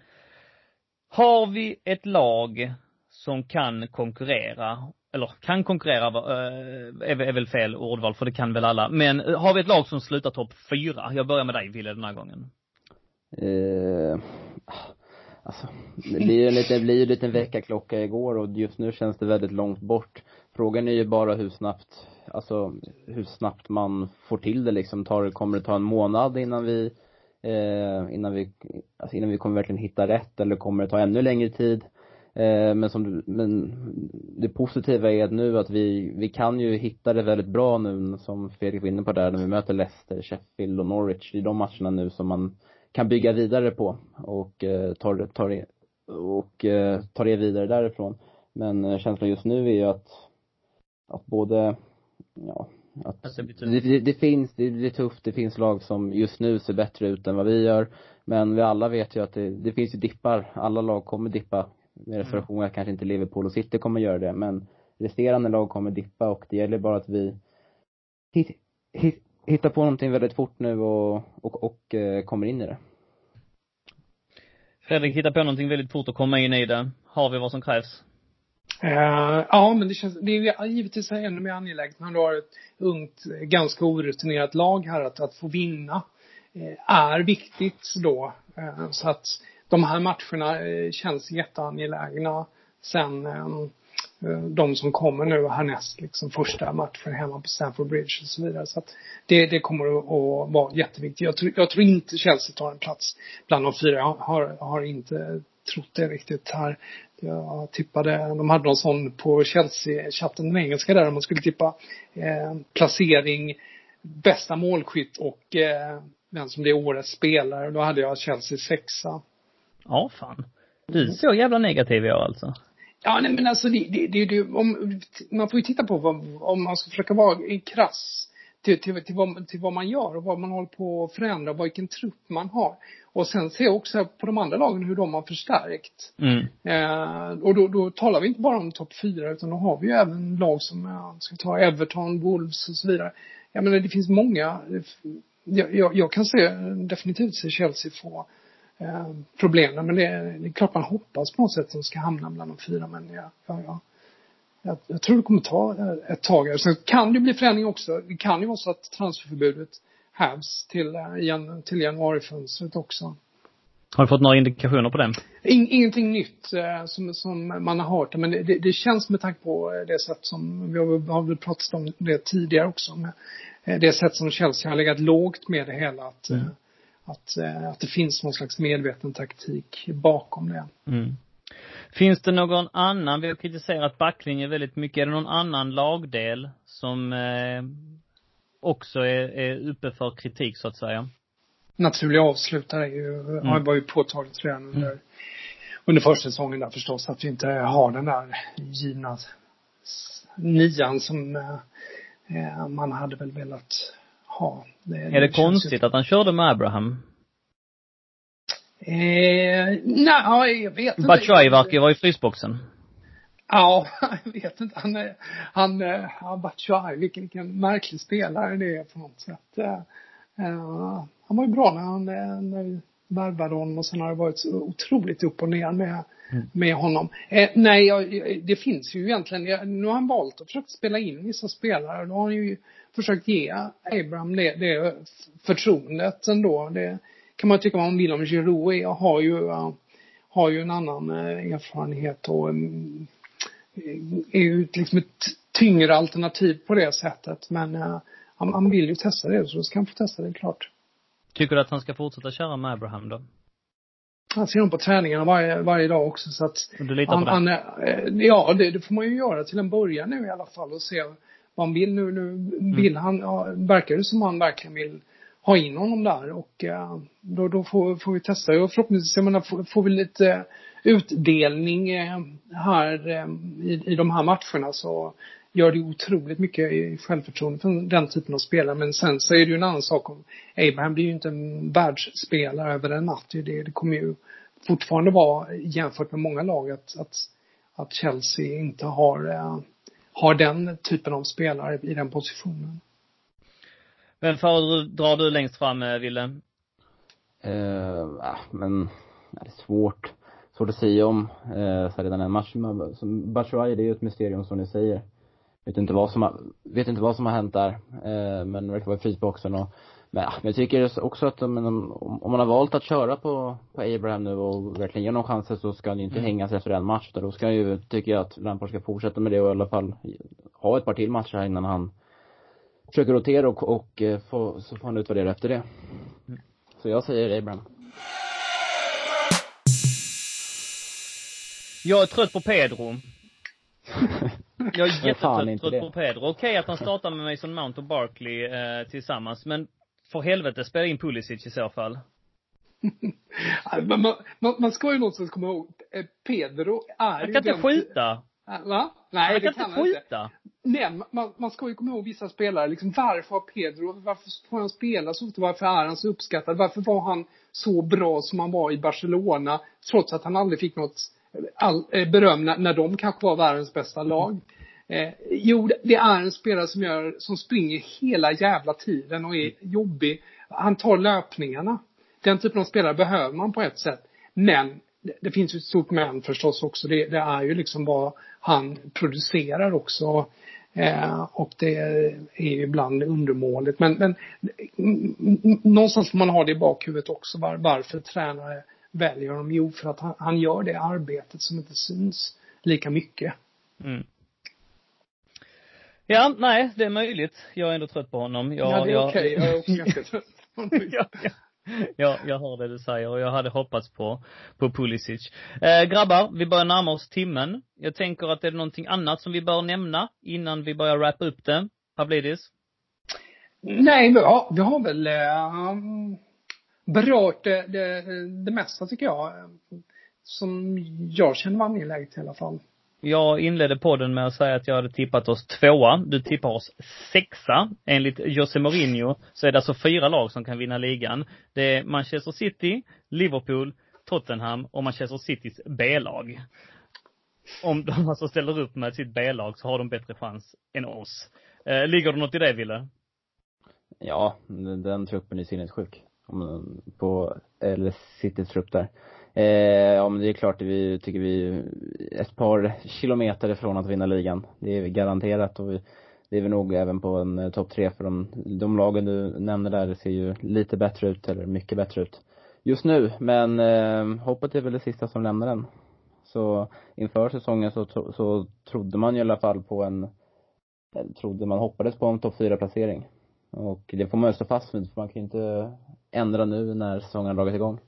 Har vi ett lag som kan konkurrera, eller kan konkurrera äh, är, är väl fel ordval för det kan väl alla. Men eh, har vi ett lag som slutar topp fyra? Jag börjar med dig Wille den här gången. Uh, Alltså, det blir ju lite, det blir ju en liten väckarklocka igår och just nu känns det väldigt långt bort. Frågan är ju bara hur snabbt, alltså hur snabbt man får till det liksom. Tar, kommer det ta en månad innan vi, eh, innan vi, alltså innan vi kommer verkligen hitta rätt eller kommer det ta ännu längre tid? Eh, men som du, men det positiva är att nu att vi, vi kan ju hitta det väldigt bra nu som Fredrik var inne på där när vi möter Leicester, Sheffield och Norwich. Det är de matcherna nu som man kan bygga vidare på och eh, tar, tar, det, och eh, tar det vidare därifrån. Men eh, känslan just nu är ju att, att både, ja, att det, det, det, finns, det, är tufft, det finns lag som just nu ser bättre ut än vad vi gör. Men vi alla vet ju att det, det finns ju dippar, alla lag kommer dippa. Med reservation att kanske inte Liverpool och City kommer göra det, men resterande lag kommer dippa och det gäller bara att vi hit, hit, hittar på någonting väldigt fort nu och, och, och eh, kommer in i det. Fredrik hittar på någonting väldigt fort och kommer in i det. Har vi vad som krävs? Uh, ja, men det känns, det är givetvis ännu mer angeläget när du har ett ungt, ganska orutinerat lag här att, att få vinna. Uh, är viktigt då. Uh, så att de här matcherna känns jätteangelägna. Sen Eh, de som kommer nu härnäst, liksom första matchen hemma på Stamford Bridge och så vidare. Så att det, det kommer att vara jätteviktigt. Jag tror, jag tror inte Chelsea tar en plats bland de fyra. Jag har, har inte trott det riktigt här. Jag tippade, de hade någon sån på Chelsea-chatten, den engelska där, man skulle tippa eh, placering, bästa målskytt och eh, vem som blir årets spelare. Då hade jag Chelsea sexa. Ja, fan. Du är så jävla negativ jag alltså. Ja, nej men alltså det, det, det, det om, man får ju titta på vad, om man ska försöka vara krass till, till, till, vad, till vad man gör och vad man håller på att förändra och vilken trupp man har. Och sen se också på de andra lagen hur de har förstärkt. Mm. Eh, och då, då talar vi inte bara om topp fyra utan då har vi ju även lag som, ja, ska vi ta Everton, Wolves och så vidare. Jag menar det finns många, jag, jag, jag kan se definitivt se Chelsea få eh, problemen men det, det är klart man hoppas på något sätt att de ska hamna bland de fyra men ja, ja, ja. Jag, jag tror det kommer ta ett tag. Sen kan det bli förändring också. Det kan ju vara så att transferförbudet hävs till, eh, till januarifönstret också. Har du fått några indikationer på det? In, ingenting nytt eh, som, som man har hört. Men det, det, känns med tanke på det sätt som, vi har, har väl pratat om det tidigare också, med eh, det sätt som Chelsea har legat lågt med det hela. Att, mm. Att, att det finns någon slags medveten taktik bakom det. Mm. Finns det någon annan, vi har kritiserat backlinjen väldigt mycket, är det någon annan lagdel som eh, också är, är uppe för kritik så att säga? Naturliga avslutare är ju, mm. var ju påtagligt redan under, mm. under försäsongen där förstås, att vi inte har den där givna nian som eh, man hade väl velat ha. Det, är det, det konstigt att han körde med Abraham? Eh, nej, jag vet inte. Batshuayi verkar ju vara i frysboxen. Ja, jag vet inte. Han, är, han, ja, Batshuayi, vilken, vilken märklig spelare det är på något sätt. Uh, han var ju bra när han, när vi värvade honom och sen har det varit så otroligt upp och ner med. Med honom. Eh, nej, jag, det finns ju egentligen, nu har han valt att försöka spela in vissa spelare. Då har han ju försökt ge Abraham det, det förtroendet ändå. Det, kan man tycka vad man vill om Giroud är, har ju, uh, har ju en annan uh, erfarenhet och um, är ju liksom ett tyngre alternativ på det sättet. Men uh, han, han vill ju testa det, så ska han få testa det klart. Tycker du att han ska fortsätta köra med Abraham då? Han ser dem på träningarna varje, varje dag också så att. du litar han, på det? Han, ja, det, det, får man ju göra till en början nu i alla fall och se vad han vill nu. Nu vill mm. han, ja, verkar det som han verkligen vill ha in honom där och uh, då, då får, får vi testa och förhoppningsvis, jag menar, får, får vi lite utdelning uh, här i, i de här matcherna så gör det otroligt mycket i självförtroende för den typen av spelare. Men sen så är det ju en annan sak om Abraham blir ju inte en världsspelare över en natt. Det, det kommer ju fortfarande vara jämfört med många lag att, att, att Chelsea inte har, har den typen av spelare i den positionen. Vem föredrar du längst fram, Wille? Eh, ja, men, det är svårt. Svårt att säga om, eh, så redan en match som Batshuayi, det är ju ett mysterium som ni säger. Vet inte vad som har, vet inte vad som har hänt där, eh, men det verkar vara i frysboxen och men, ja, men jag tycker också att om, om man har valt att köra på, på Abraham nu och verkligen ge honom chanser så ska han ju inte mm. hängas efter en match. Utan då ska ju, tycker jag att Lampard ska fortsätta med det och i alla fall ha ett par till matcher här innan han försöker rotera och, och eh, få, så får han utvärdera efter det. Så jag säger Abraham. Jag är trött på Pedro. Jag är jättetrött trött på Pedro. Okej okay, att han startar med Mason Mount och Barkley eh, tillsammans, men för helvete, spela in Pulisic i så fall. man, man, man ska ju någonstans komma ihåg, eh, Pedro är Han kan inte skjuta. Va? Nej, han kan inte skjuta. Nej, man, man ska ju komma ihåg vissa spelare, liksom varför har Pedro, varför får han spela så ofta, varför är han så uppskattad, varför var han så bra som han var i Barcelona, trots att han aldrig fick något all, eh, beröm när, när de kanske var världens bästa lag. Eh, jo, det är en spelare som gör, som springer hela jävla tiden och är jobbig. Han tar löpningarna. Den typen av spelare behöver man på ett sätt. Men det finns ju ett stort men förstås också. Det, det är ju liksom vad han producerar också. Eh, och det är ibland undermåligt. Men, men någonstans får man ha det i bakhuvudet också. Var, varför tränare väljer honom? Jo, för att han, han, gör det arbetet som inte syns lika mycket. Mm. Ja, nej, det är möjligt. Jag är ändå trött på honom. Jag, ja, det är okej. Okay. Jag är också ganska trött på honom. ja, ja. Ja, jag hör det du säger och jag hade hoppats på, på Pulisic. Eh, grabbar, vi börjar närma oss timmen. Jag tänker att det är någonting annat som vi bör nämna innan vi börjar wrappa upp det. Pavlidis? Nej, ja, vi har väl eh, berört det, det, det mesta tycker jag. Som jag känner var angeläget i alla fall. Jag inledde podden med att säga att jag hade tippat oss tvåa. Du tippar oss sexa. Enligt Jose Mourinho så är det alltså fyra lag som kan vinna ligan. Det är Manchester City, Liverpool, Tottenham och Manchester Citys B-lag. Om de alltså ställer upp med sitt B-lag så har de bättre chans än oss. Eh, ligger det något i det, Ville? Ja, den truppen är sinnessjuk. På, eller Citys trupp där. Eh, ja men det är klart, vi tycker vi är ett par kilometer ifrån att vinna ligan. Det är garanterat och vi, det är vi nog även på en eh, topp tre för de, de lagen du nämner där det ser ju lite bättre ut, eller mycket bättre ut just nu. Men eh, hoppet är väl det sista som lämnar den. Så inför säsongen så, så trodde man ju i alla fall på en, eh, trodde man hoppades på en topp fyra placering. Och det får man ju stå fast vid, för man kan ju inte ändra nu när säsongen har dragit igång.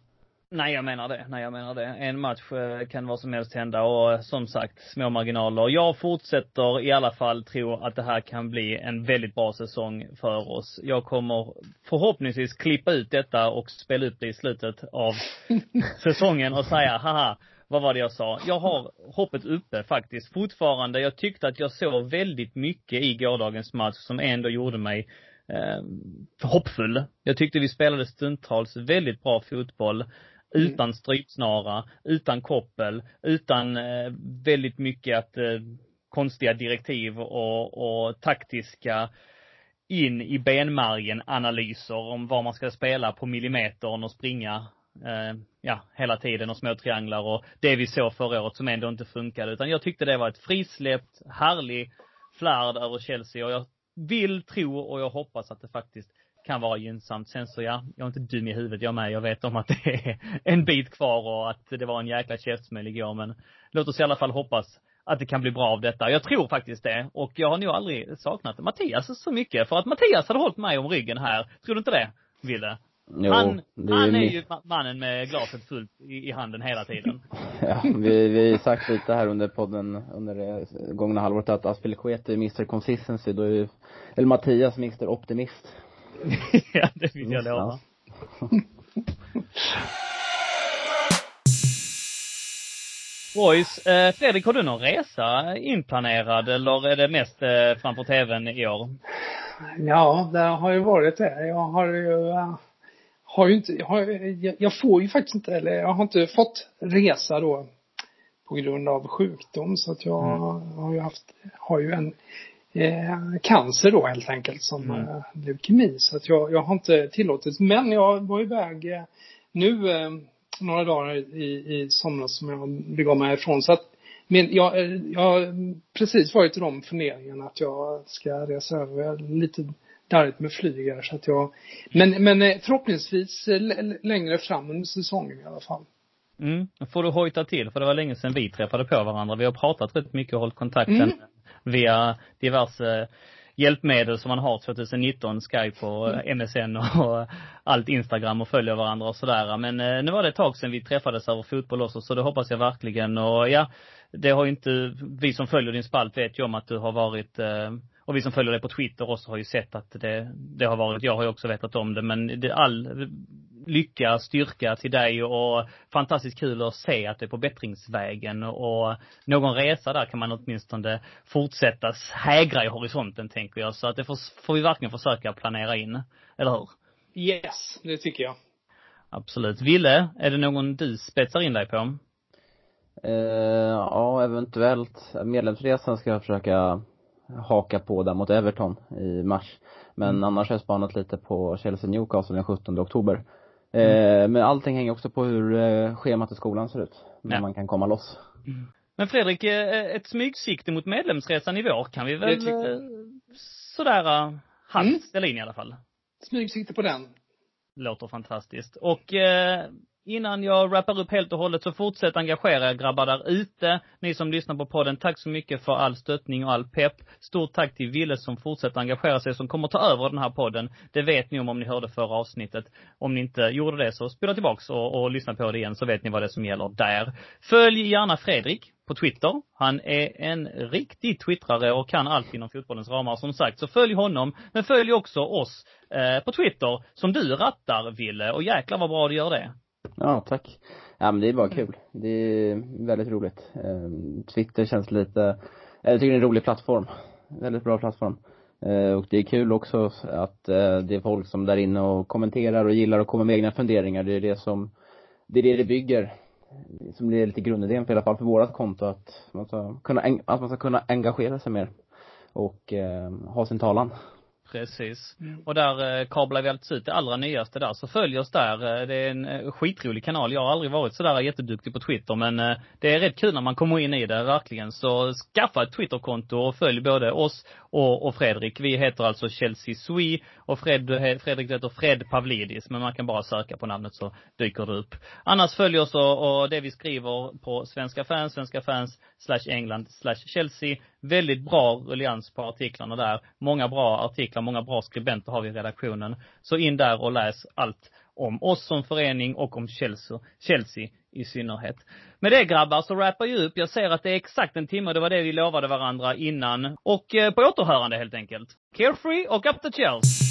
Nej, jag menar det. Nej, jag menar det. En match eh, kan vad som helst hända och eh, som sagt, små marginaler. Jag fortsätter i alla fall tro att det här kan bli en väldigt bra säsong för oss. Jag kommer förhoppningsvis klippa ut detta och spela upp det i slutet av säsongen och säga, haha, vad var det jag sa? Jag har hoppet uppe faktiskt fortfarande. Jag tyckte att jag såg väldigt mycket i gårdagens match som ändå gjorde mig eh, hoppfull. Jag tyckte vi spelade stundtals väldigt bra fotboll. Mm. Utan strypsnara, utan koppel, utan eh, väldigt mycket att eh, konstiga direktiv och, och taktiska in i benmärgen analyser om vad man ska spela på millimetern och springa eh, ja, hela tiden och små trianglar. Och det vi såg förra året som ändå inte funkade. Utan jag tyckte det var ett frisläppt, härlig flärd över Chelsea. Och jag vill tro och jag hoppas att det faktiskt kan vara gynnsamt. Sen så ja, jag är inte dum i huvudet jag med. Jag vet om att det är en bit kvar och att det var en jäkla käftsmäll igår men låt oss i alla fall hoppas att det kan bli bra av detta. Jag tror faktiskt det. Och jag har nog aldrig saknat Mattias så mycket. För att Mattias hade hållit mig om ryggen här. Tror du inte det, Ville? Jo, han, är han är ju mannen med glaset fullt i, handen hela tiden. ja, vi, vi har sagt lite här under podden under det gångna halvåret att Aspelekueta är Mr Consistency, då är ju, eller Mattias Mr Optimist. ja, det vill jag lova. Boys, eh, Fredrik, har du någon resa inplanerad eller är det mest eh, framför tvn i år? Ja, det har ju varit det. Jag har ju, uh, har ju inte, har, jag, jag, får ju faktiskt inte, eller jag har inte fått resa då på grund av sjukdom så att jag mm. har ju haft, har ju en eh, cancer då helt enkelt som mm. eh, leukemi. Så att jag, jag har inte tillåtits. Men jag var iväg eh, nu eh, några dagar i, i somras som jag begav mig ifrån. Så att men jag, eh, jag har precis varit i de funderingarna att jag ska resa över lite darrigt med flyg här, så att jag men, men eh, förhoppningsvis längre fram under säsongen i alla fall. Mm, får du hojta till, för det var länge sedan vi träffade på varandra. Vi har pratat rätt mycket och hållit kontakten mm via diverse hjälpmedel som man har 2019, Skype och MSN och allt Instagram och följer varandra och sådär. Men eh, nu var det ett tag sedan vi träffades över fotboll också, så det hoppas jag verkligen. Och ja, det har ju inte, vi som följer din spalt vet ju om att du har varit eh, och vi som följer dig på Twitter också har ju sett att det, det har varit, jag har ju också vetat om det, men det, all lycka, styrka till dig och fantastiskt kul att se att du är på bättringsvägen och någon resa där kan man åtminstone fortsätta hägra i horisonten tänker jag. Så att det får, får vi verkligen försöka planera in. Eller hur? Yes, det tycker jag. Absolut. Ville, är det någon du spetsar in dig på? Uh, ja, eventuellt. Medlemsresan ska jag försöka haka på där mot Everton i mars. Men mm. annars har jag spanat lite på Chelsea Newcastle den 17 oktober. Mm. Eh, men allting hänger också på hur eh, schemat i skolan ser ut. När ja. man kan komma loss. Mm. Men Fredrik, eh, ett smygsikte mot medlemsresan i vår kan vi väl sådär halvt mm. ställa in i alla fall? Smygsikte på den. Låter fantastiskt. Och eh, innan jag wrappar upp helt och hållet så fortsätt engagera er grabbar där ute. Ni som lyssnar på podden, tack så mycket för all stöttning och all pepp. Stort tack till Ville som fortsätter engagera sig, som kommer ta över den här podden. Det vet ni om, om ni hörde förra avsnittet. Om ni inte gjorde det så spela tillbaks och, och lyssna på det igen så vet ni vad det är som gäller där. Följ gärna Fredrik på Twitter. Han är en riktig twittrare och kan allt inom fotbollens ramar som sagt. Så följ honom. Men följ också oss eh, på Twitter som du rattar, Ville. Och jäklar vad bra du gör det. Ja, tack. Ja men det är bara kul. Det är väldigt roligt. Ehm, Twitter känns lite, jag tycker det är en rolig plattform. Väldigt bra plattform. Eh, och det är kul också att eh, det är folk som där inne och kommenterar och gillar och kommer med egna funderingar. Det är det som, det är det det bygger. Som är lite grundidén för i alla fall för vårat konto att man ska kunna, att man ska kunna engagera sig mer. Och eh, ha sin talan. Precis. Mm. Och där eh, kablar vi alltså ut det allra nyaste där. Så följ oss där. Eh, det är en eh, skitrolig kanal. Jag har aldrig varit sådär jätteduktig på Twitter men det är rätt kul när man kommer in i det, verkligen. Så skaffa ett Twitterkonto och följ både oss och, och Fredrik. Vi heter alltså Chelsea Sui och Fred, Fredrik heter Fred Pavlidis, men man kan bara söka på namnet så dyker det upp. Annars följ oss och, och det vi skriver på Svenska fans, Svenska fans, slash England, slash Chelsea. Väldigt bra ruljans på artiklarna där. Många bra artiklar, många bra skribenter har vi i redaktionen. Så in där och läs allt om oss som förening och om Chelsea, Chelsea i synnerhet. Med det grabbar så rappar jag upp. Jag ser att det är exakt en timme, det var det vi lovade varandra innan. Och eh, på återhörande helt enkelt. Carefree och up the Chelsea.